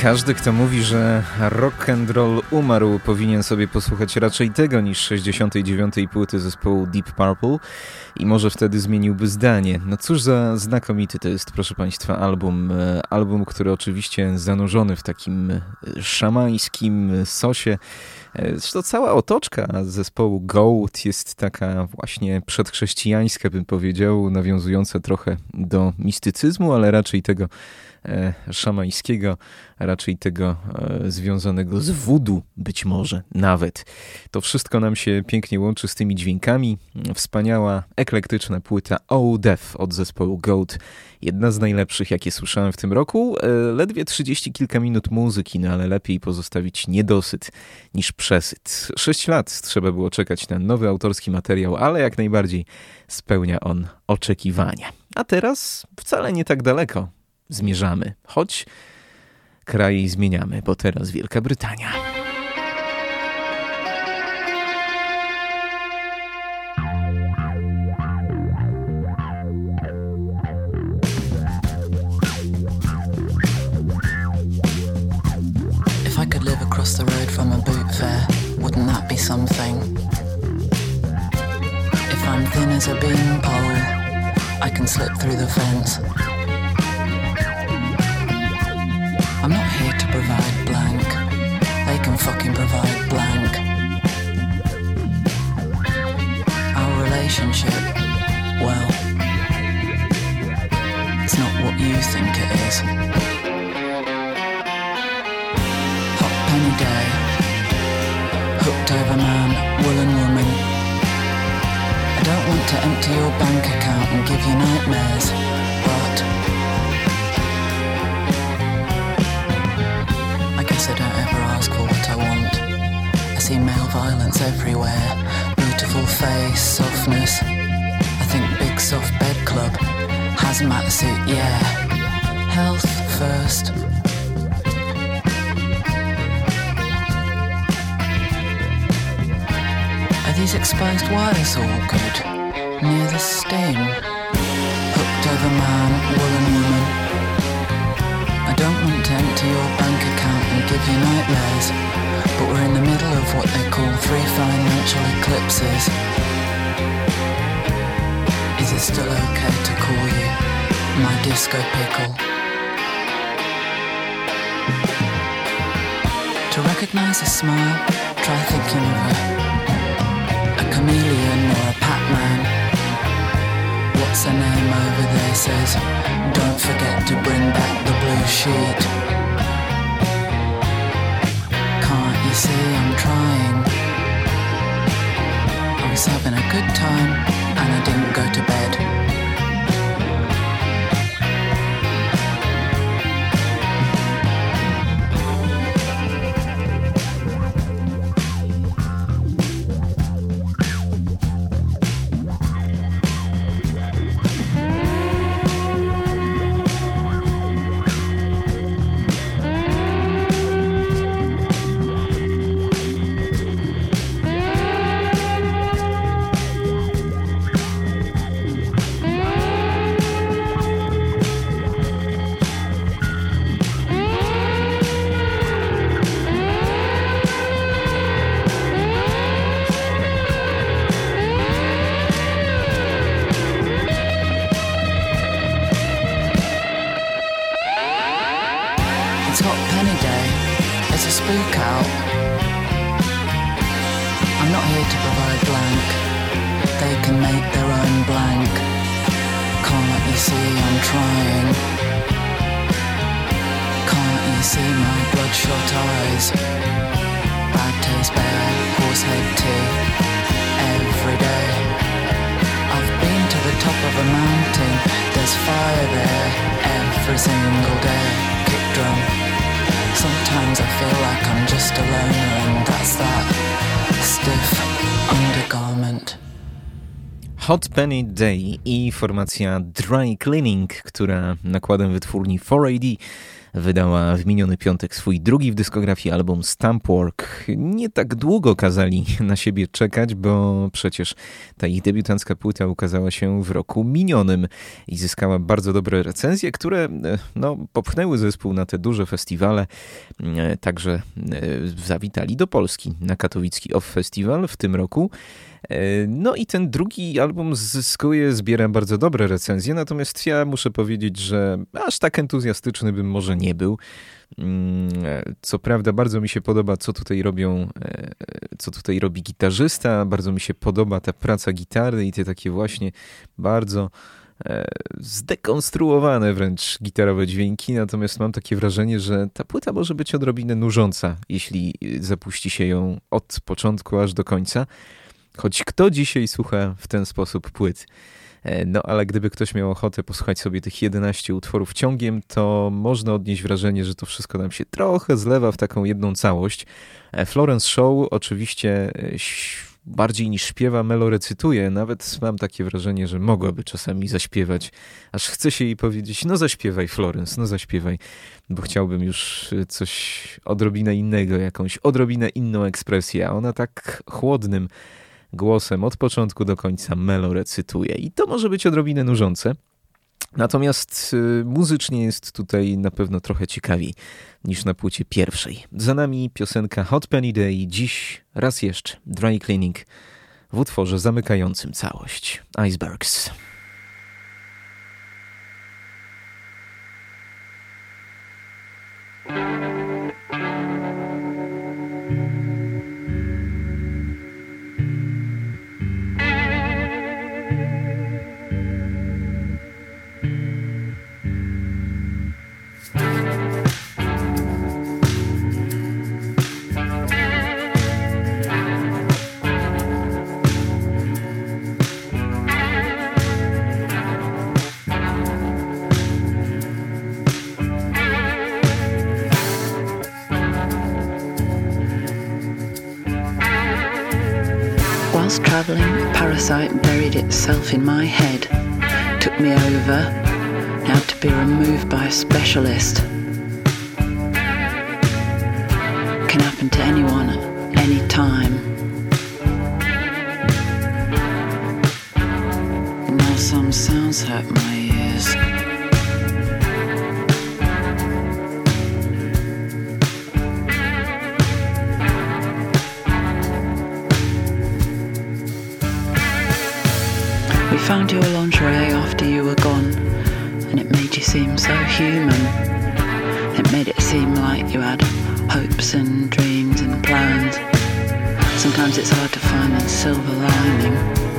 Każdy, kto mówi, że rock and roll umarł, powinien sobie posłuchać raczej tego niż 69. płyty zespołu Deep Purple i może wtedy zmieniłby zdanie. No cóż za znakomity to jest, proszę Państwa, album. E, album, który oczywiście zanurzony w takim e, szamańskim sosie. E, zresztą cała otoczka zespołu Goat jest taka właśnie przedchrześcijańska, bym powiedział, nawiązująca trochę do mistycyzmu, ale raczej tego szamańskiego, raczej tego e, związanego z wudu, być może nawet. To wszystko nam się pięknie łączy z tymi dźwiękami. Wspaniała, eklektyczna płyta Oh Death od zespołu Goat. Jedna z najlepszych, jakie słyszałem w tym roku. E, ledwie 30 kilka minut muzyki, no ale lepiej pozostawić niedosyt niż przesyt. Sześć lat trzeba było czekać na nowy autorski materiał, ale jak najbardziej spełnia on oczekiwania. A teraz wcale nie tak daleko zmierzamy, choć kraje zmieniamy, bo teraz Wielka Brytania. If I could live across the road from a boot fair, wouldn't that be something? If I'm thin as a beanpole, I can slip through the fence. I'm not here to provide blank. They can fucking provide blank. Our relationship, well, it's not what you think it is. Hot penny day, hooked over man, woolen woman. I don't want to empty your bank account and give you nightmares, but I don't ever ask for what I want. I see male violence everywhere. Beautiful face, softness. I think big soft bed club. Hazmat suit, yeah. Health first. Are these exposed wires all good? Near the stem. Hooked over man, account give you nightmares. But we're in the middle of what they call three financial eclipses. Is it still okay to call you my disco pickle? To recognize a smile, try thinking of a, a chameleon or a Pac-Man. What's her name over there says, don't forget to bring back the blue sheet. Was having a good time and I didn't go to bed. Hot Penny Day i formacja Dry Cleaning, która nakładem wytwórni 4AD wydała w miniony piątek swój drugi w dyskografii album Stampwork. Nie tak długo kazali na siebie czekać, bo przecież ta ich debiutancka płyta ukazała się w roku minionym i zyskała bardzo dobre recenzje, które no, popchnęły zespół na te duże festiwale. Także zawitali do Polski na katowicki Off Festival w tym roku. E, no i ten drugi album zyskuje, zbiera bardzo dobre recenzje, natomiast ja muszę powiedzieć, że aż tak entuzjastyczny bym może nie był. Mm, co prawda bardzo mi się podoba, co tutaj robią, e, co tutaj robi gitarzysta, bardzo mi się podoba ta praca gitary i te takie właśnie bardzo e, zdekonstruowane wręcz gitarowe dźwięki, natomiast mam takie wrażenie, że ta płyta może być odrobinę nużąca, jeśli zapuści się ją od początku aż do końca. Choć kto dzisiaj słucha w ten sposób płyt? E, no ale gdyby ktoś miał ochotę posłuchać sobie tych 11 utworów ciągiem, to można odnieść wrażenie, że to wszystko nam się trochę zlewa w taką jedną całość. E, Florence Show oczywiście e, bardziej niż śpiewa, Melo recytuje. Nawet mam takie wrażenie, że mogłaby czasami zaśpiewać, aż chce się jej powiedzieć, no zaśpiewaj Florence, no zaśpiewaj, bo chciałbym już coś odrobinę innego, jakąś odrobinę inną ekspresję, a ona tak chłodnym, głosem od początku do końca Melo recytuje. I to może być odrobinę nużące. Natomiast y, muzycznie jest tutaj na pewno trochę ciekawiej niż na płycie pierwszej. Za nami piosenka Hot Penny Day, dziś raz jeszcze Dry Cleaning w utworze zamykającym całość Icebergs. Parasite buried itself in my head, took me over, now to be removed by a specialist. Can happen to anyone at any time. Now some sounds hurt my found your lingerie after you were gone, and it made you seem so human. It made it seem like you had hopes and dreams and plans. Sometimes it's hard to find a silver lining.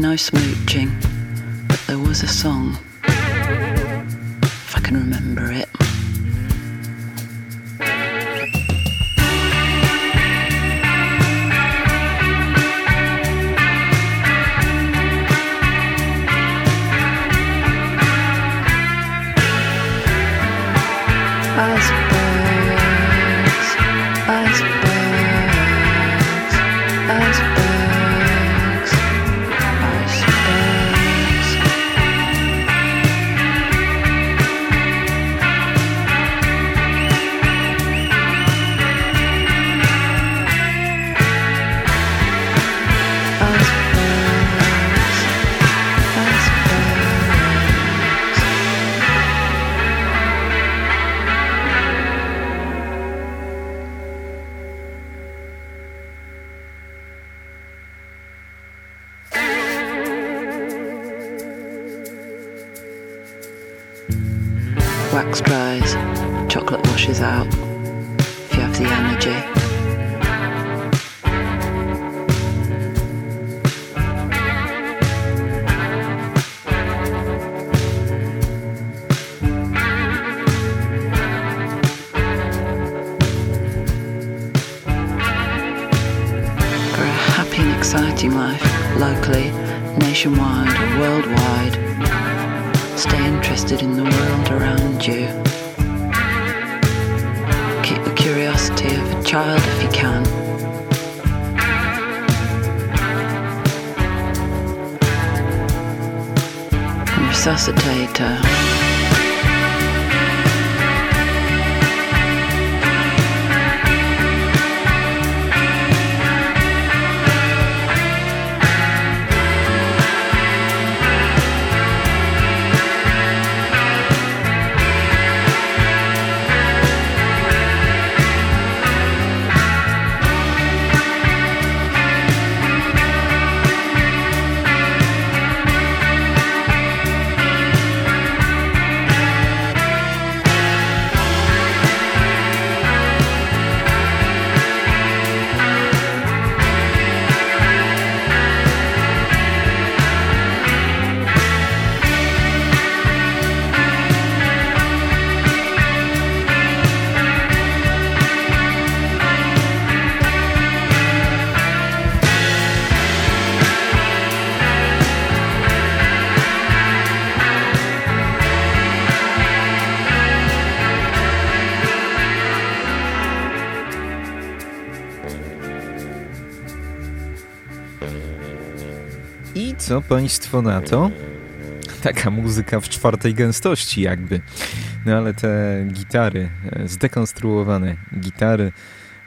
No smooching, but there was a song. If I can remember it. Państwo na to? Taka muzyka w czwartej gęstości jakby. No ale te gitary, e, zdekonstruowane gitary,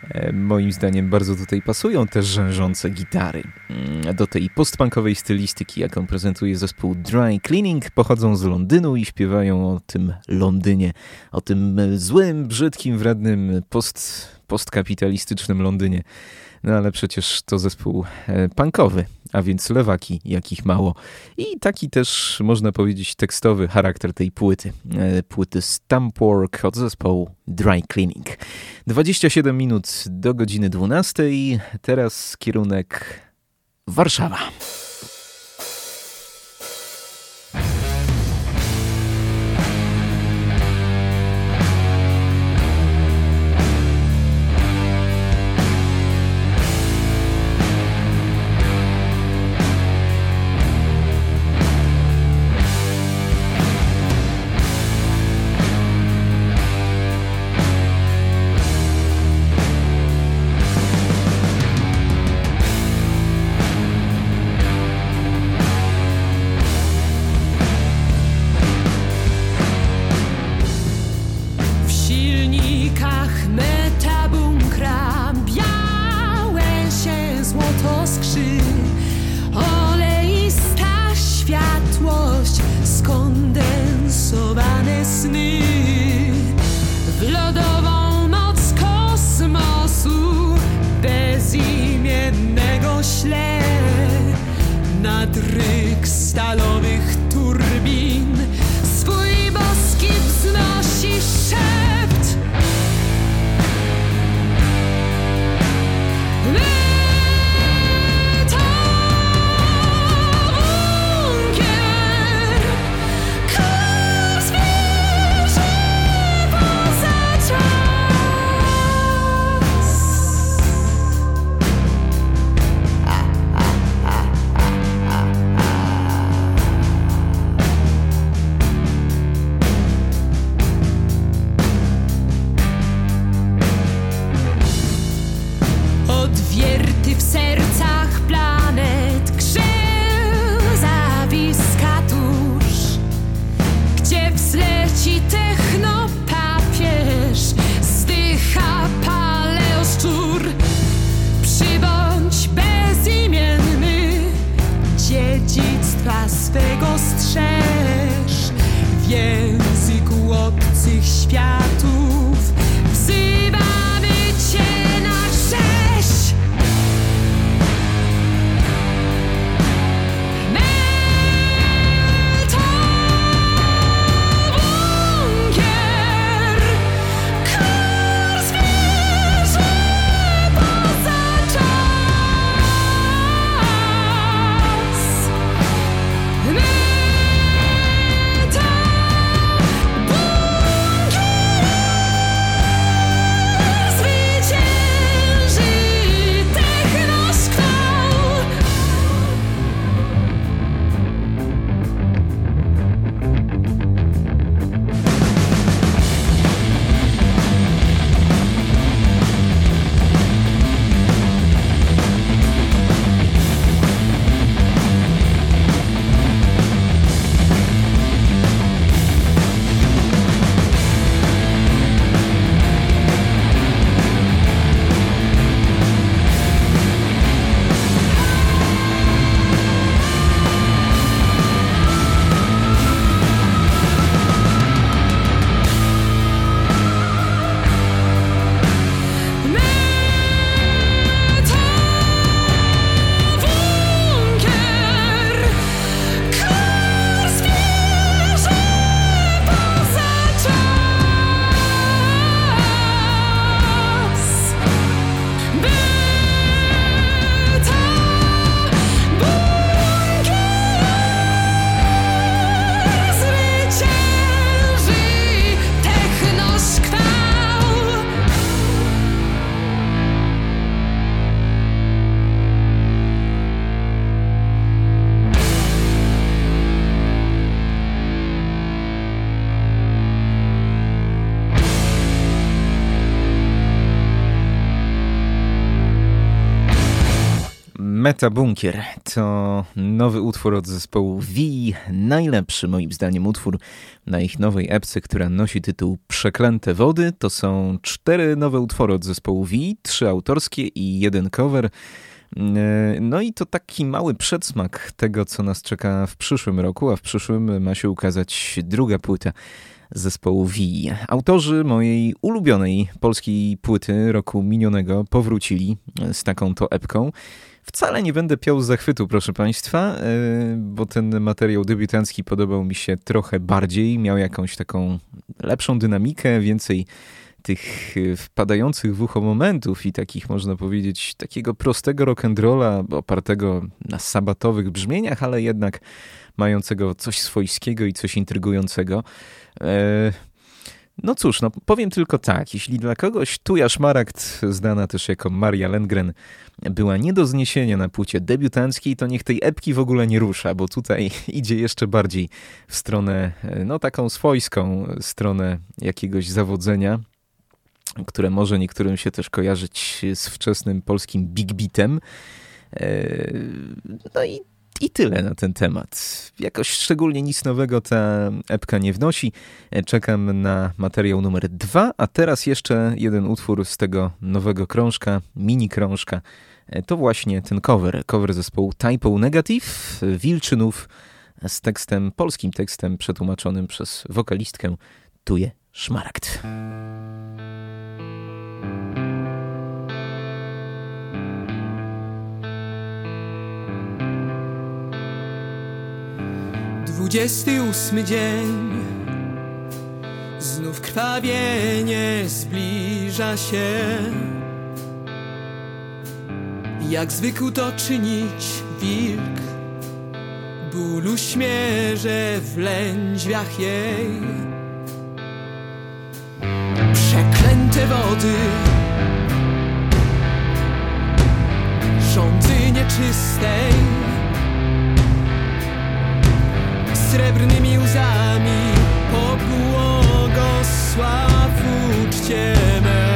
e, moim zdaniem bardzo tutaj pasują te rzężące gitary. Mm, do tej postpunkowej stylistyki, jaką prezentuje zespół Dry Cleaning, pochodzą z Londynu i śpiewają o tym Londynie, o tym złym, brzydkim, wrednym, post, postkapitalistycznym Londynie. No ale przecież to zespół e, punkowy, a więc lewaki, jakich mało. I taki też, można powiedzieć, tekstowy charakter tej płyty. E, płyty Stampwork od zespołu Dry Cleaning. 27 minut do godziny 12. Teraz kierunek Warszawa. Metabunkier to nowy utwór od zespołu V, najlepszy moim zdaniem utwór na ich nowej epce, która nosi tytuł Przeklęte Wody. To są cztery nowe utwory od zespołu V, trzy autorskie i jeden cover. No i to taki mały przedsmak tego, co nas czeka w przyszłym roku, a w przyszłym ma się ukazać druga płyta zespołu V. Autorzy mojej ulubionej polskiej płyty roku minionego powrócili z taką to epką. Wcale nie będę piął zachwytu, proszę Państwa, e, bo ten materiał debiutancki podobał mi się trochę bardziej. Miał jakąś taką lepszą dynamikę, więcej tych wpadających w ucho momentów i takich, można powiedzieć, takiego prostego rock'n'rolla opartego na sabatowych brzmieniach, ale jednak mającego coś swojskiego i coś intrygującego. E, no cóż, no powiem tylko tak, jeśli dla kogoś Tuja Szmaragd, znana też jako Maria Lengren, była nie do zniesienia na płycie debiutanckiej, to niech tej epki w ogóle nie rusza, bo tutaj idzie jeszcze bardziej w stronę, no taką swojską stronę jakiegoś zawodzenia, które może niektórym się też kojarzyć z wczesnym polskim big beatem. E, no i i tyle na ten temat. Jakoś szczególnie nic nowego ta epka nie wnosi. Czekam na materiał numer dwa, a teraz jeszcze jeden utwór z tego nowego krążka, mini krążka. To właśnie ten cover, cover zespołu Typo Negative, Wilczynów z tekstem, polskim tekstem przetłumaczonym przez wokalistkę Tuje Szmaragd. Dwudziesty ósmy dzień. Znów krwawienie zbliża się. Jak zwykł to czynić wilk Bólu śmierze w lędźwiach jej. Przeklęte wody Rządzy nieczystej srebrnymi łzami pobłogosław uczcie me.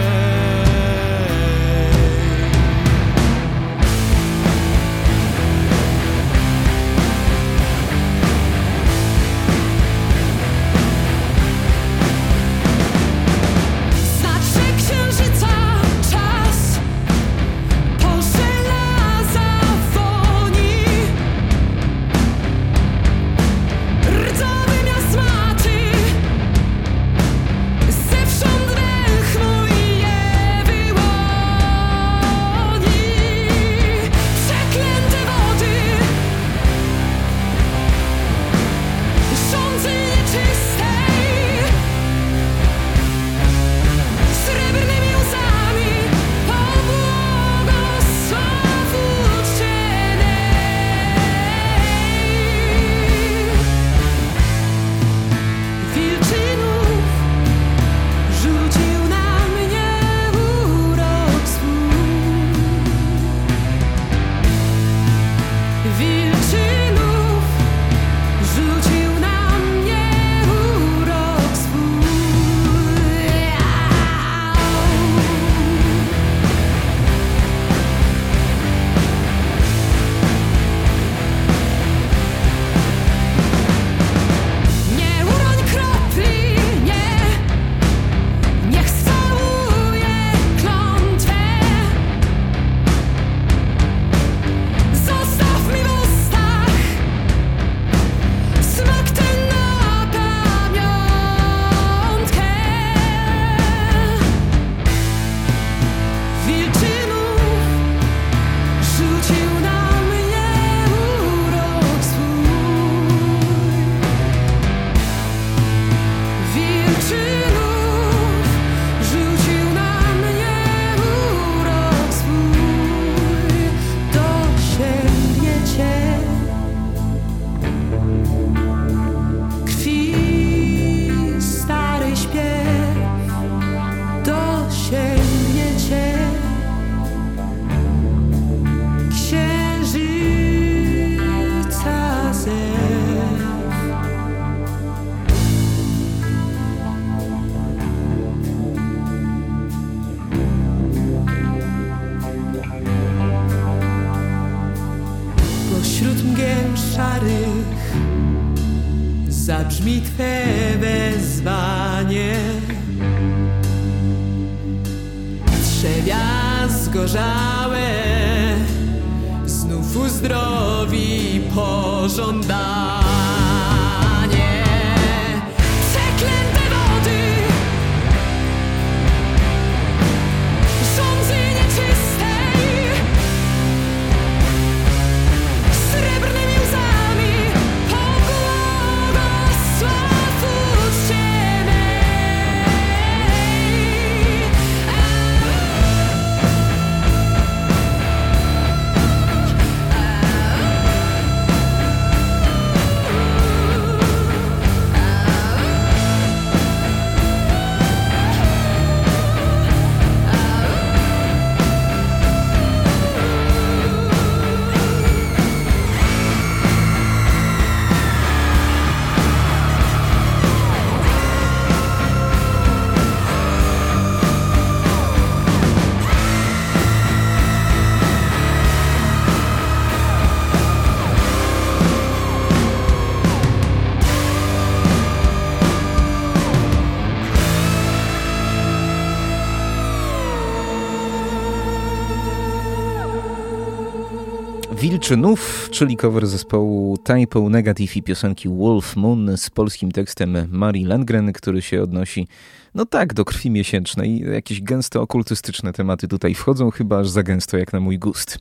Wilczynów, czyli cover zespołu Typo Negative i piosenki Wolf Moon z polskim tekstem Marii Landgren, który się odnosi, no tak, do krwi miesięcznej. Jakieś gęsto okultystyczne tematy tutaj wchodzą, chyba aż za gęsto jak na mój gust.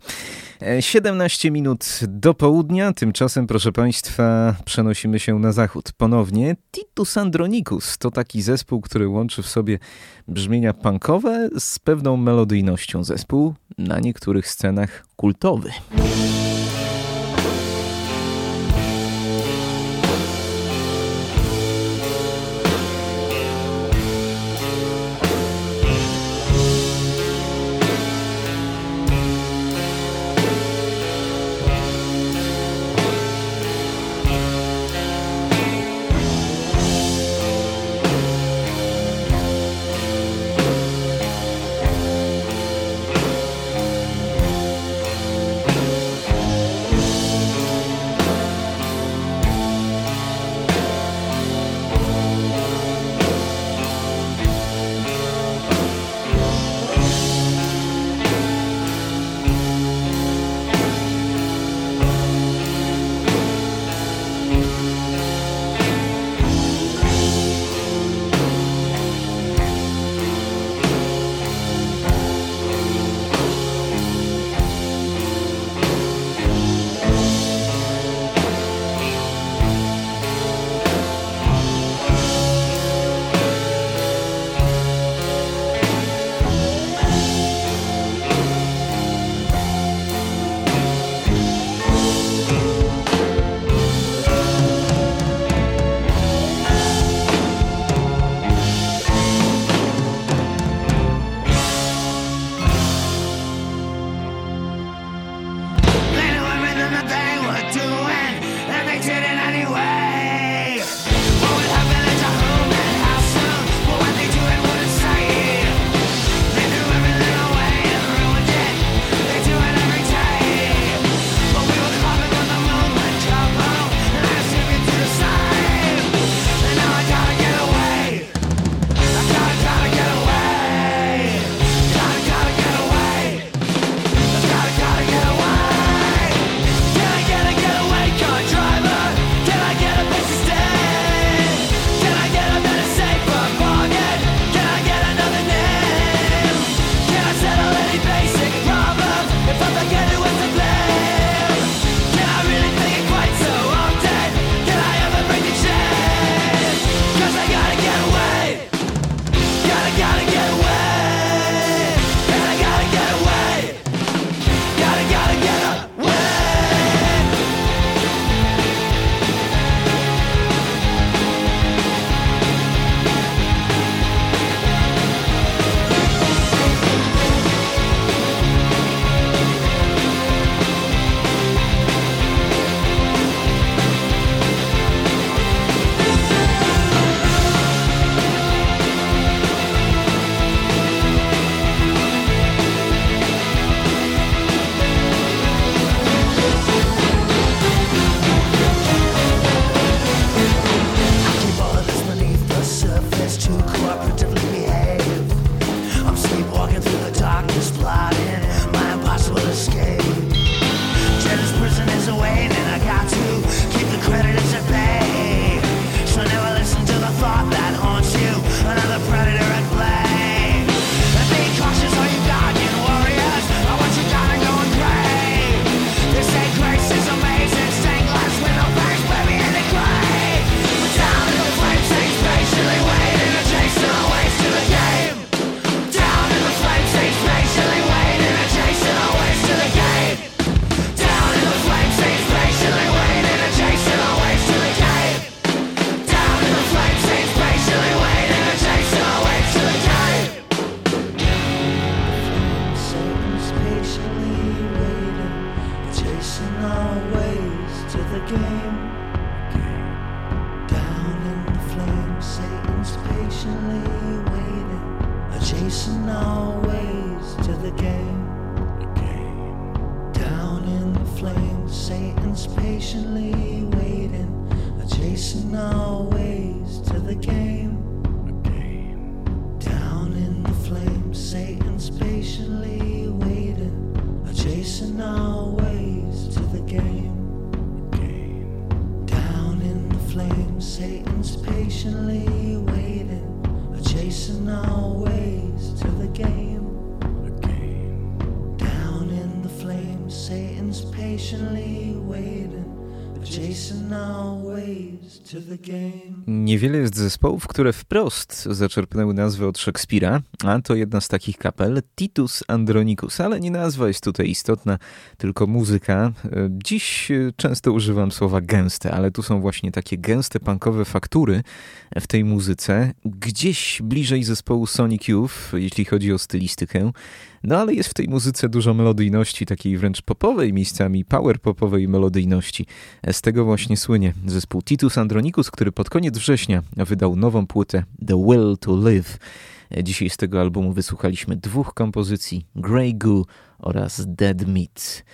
E, 17 minut do południa, tymczasem, proszę Państwa, przenosimy się na zachód. Ponownie Titus Andronicus to taki zespół, który łączy w sobie brzmienia punkowe z pewną melodyjnością. Zespół na niektórych scenach kultowy. Zespołów, które wprost zaczerpnęły nazwę od Szekspira, a to jedna z takich kapel, Titus Andronicus, ale nie nazwa jest tutaj istotna, tylko muzyka. E, Dziś e, często używam słowa gęste, ale tu są właśnie takie gęste punkowe faktury w tej muzyce, gdzieś bliżej zespołu Sonic Youth, jeśli chodzi o stylistykę. No ale jest w tej muzyce dużo melodyjności, takiej wręcz popowej miejscami, power popowej melodyjności. Z tego właśnie słynie zespół Titus Andronicus, który pod koniec września wydał nową płytę The Will to Live. Dzisiaj z tego albumu wysłuchaliśmy dwóch kompozycji, Grey Goo oraz Dead Meat.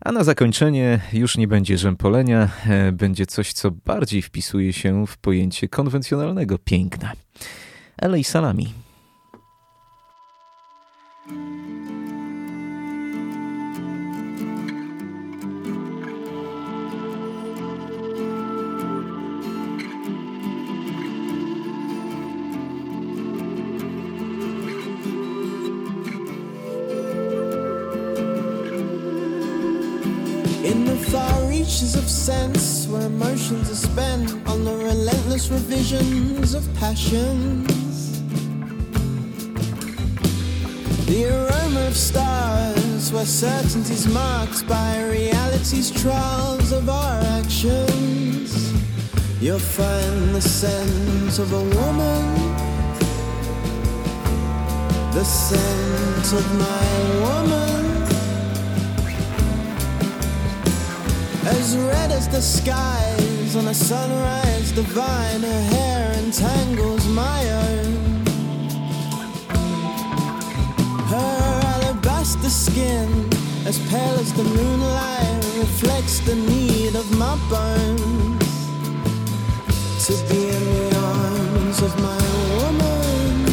A na zakończenie już nie będzie rzępolenia, e, będzie coś, co bardziej wpisuje się w pojęcie konwencjonalnego piękna. LA Salami. Emotions are spent on the relentless revisions of passions. The aroma of stars, where certainty's marked by reality's trials of our actions. You'll find the scent of a woman, the scent of my woman. As red as the skies on a sunrise divine, her hair entangles my own. Her alabaster skin, as pale as the moonlight, reflects the need of my bones to be in the arms of my woman.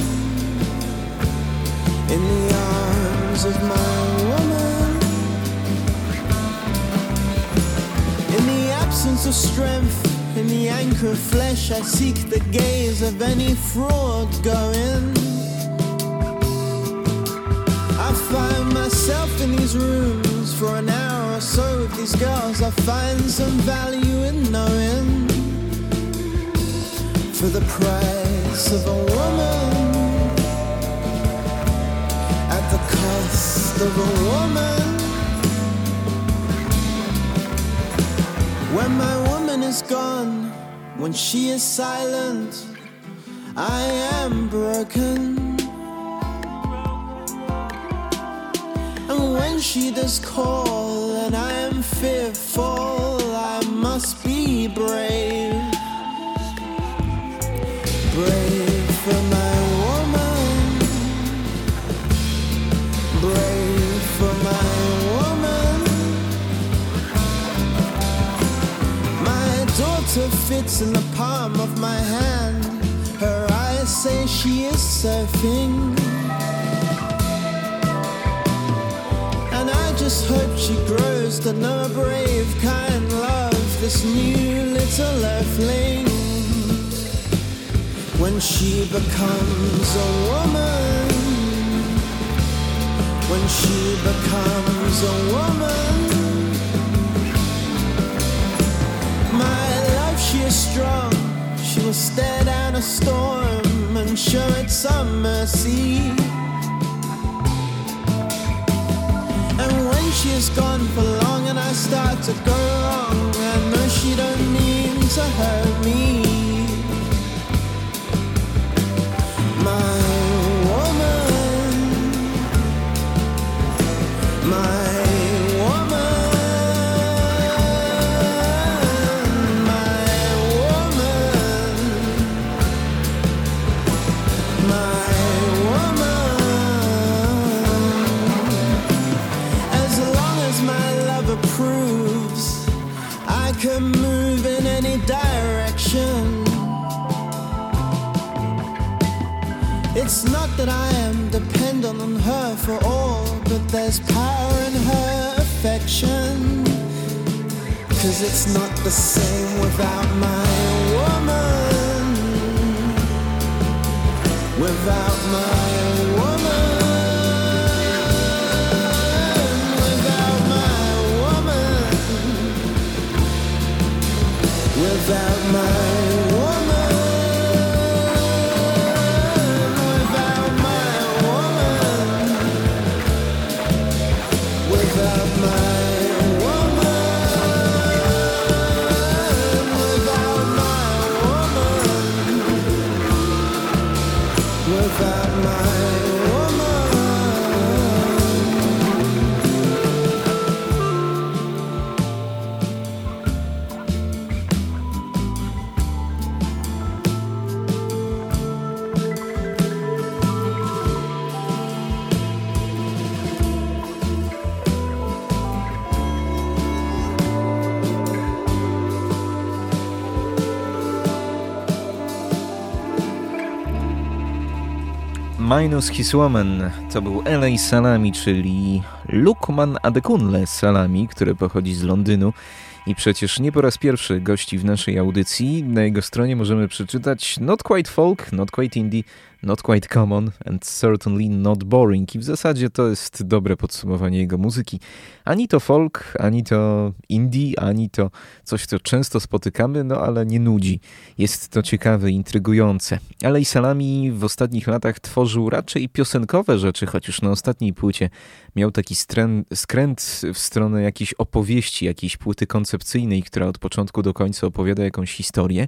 In the arms of my woman. Absence of strength, in the anchor of flesh, I seek the gaze of any fraud going. I find myself in these rooms for an hour or so with these girls. I find some value in knowing for the price of a woman, at the cost of a woman. When my woman is gone, when she is silent, I am broken. And when she does call and I am fearful, I must be brave. Brave for my daughter in the palm of my hand. Her eyes say she is surfing. And I just hope she grows to know a brave, kind love. This new little earthling. When she becomes a woman. When she becomes a woman. She is strong. She will stare down a storm and show it some mercy. And when she is gone for long and I start to go wrong, I know she don't mean to hurt me. My woman, my that I am dependent on her for all, but there's power in her affection. Cause it's not the same without my woman. Without my Minus His Woman to był LA Salami, czyli Lukman Adekunle Salami, który pochodzi z Londynu i przecież nie po raz pierwszy gości w naszej audycji. Na jego stronie możemy przeczytać Not Quite Folk, Not Quite Indie, Not Quite Common and Certainly Not Boring. I w zasadzie to jest dobre podsumowanie jego muzyki. Ani to folk, ani to indie, ani to coś, co często spotykamy, no ale nie nudzi. Jest to ciekawe, intrygujące. Ale i Salami w ostatnich latach tworzył raczej piosenkowe rzeczy, choć już na ostatniej płycie miał taki skręt w stronę jakiejś opowieści, jakiejś płyty koncepcyjnej, która od początku do końca opowiada jakąś historię.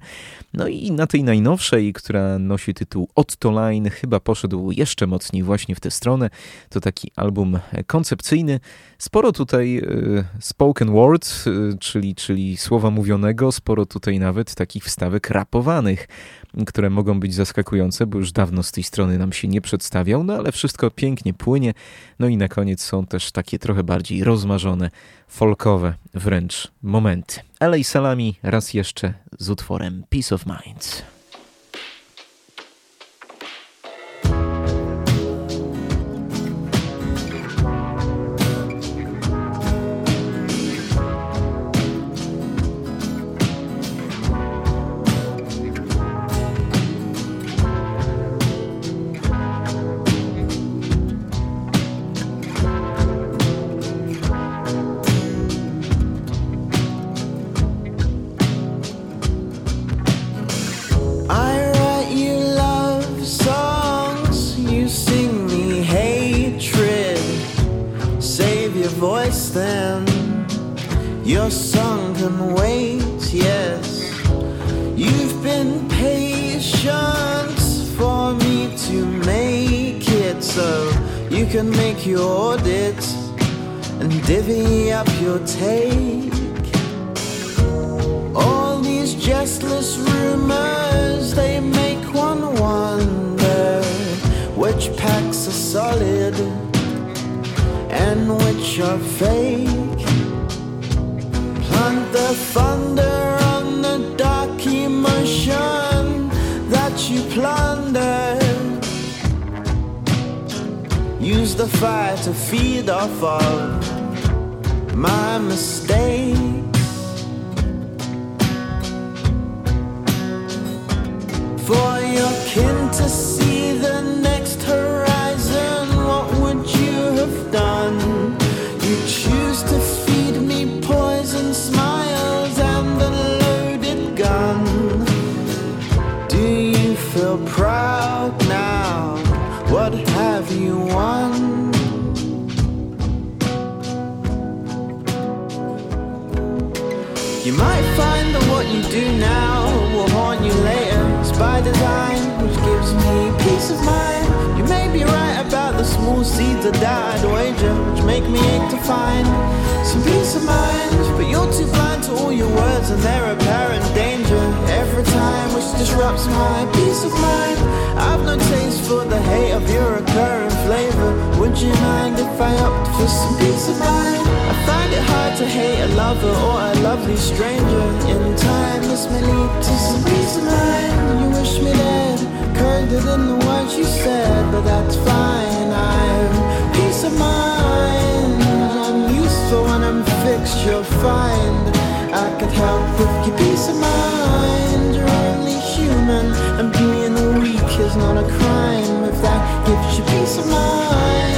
No i na tej najnowszej, która nosi tytuł Otto Chyba poszedł jeszcze mocniej właśnie w tę stronę. To taki album koncepcyjny. Sporo tutaj y, spoken word, y, czyli, czyli słowa mówionego, sporo tutaj nawet takich wstawek rapowanych które mogą być zaskakujące, bo już dawno z tej strony nam się nie przedstawiał, no ale wszystko pięknie płynie. No i na koniec są też takie trochę bardziej rozmarzone, folkowe wręcz momenty. LA Salami raz jeszcze z utworem Peace of Mind. use the fire to feed off of my mistakes. For your kin to see. do now will haunt you later. It's by design, which gives me peace of mind. You may be right about the small seeds of doubt I'd wager, which make me ache to find some peace of mind. But you're too blind to all your words and their apparent danger every time, which disrupts my peace of mind. I've no taste for the hate of your recurring flavor. Would you mind if I opt for some peace of mind? I find it hard to hate a lover or a lovely stranger. In time, this may lead to some peace of mind. You wish me dead, kinder than the words you said, but that's fine. I'm peace of mind. I'm useful when I'm fixed, you'll find I could help with your peace of mind. You're only human, and being weak is not a crime if that gives you peace of mind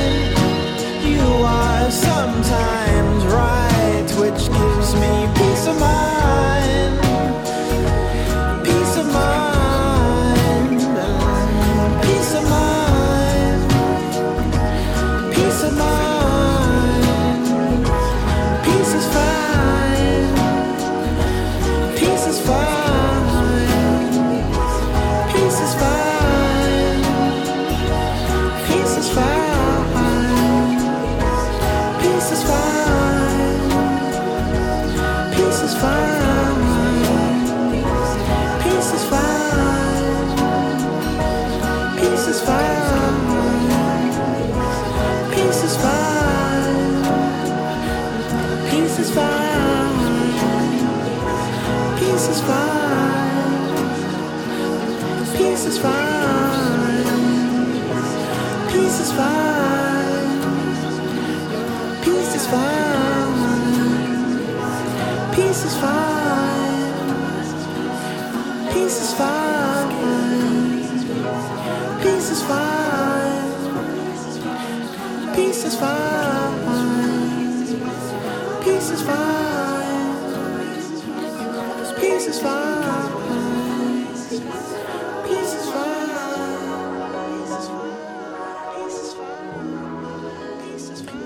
sometimes right, which gives me.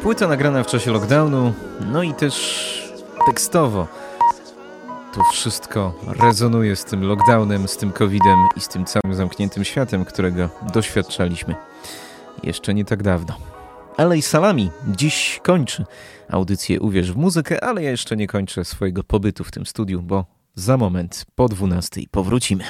Płyta nagrana w czasie lockdownu, no i też tekstowo. To wszystko rezonuje z tym lockdownem, z tym covidem i z tym całym zamkniętym światem, którego doświadczaliśmy jeszcze nie tak dawno. Ale i Salami dziś kończy audycję Uwierz w muzykę, ale ja jeszcze nie kończę swojego pobytu w tym studiu, bo za moment po 12 powrócimy.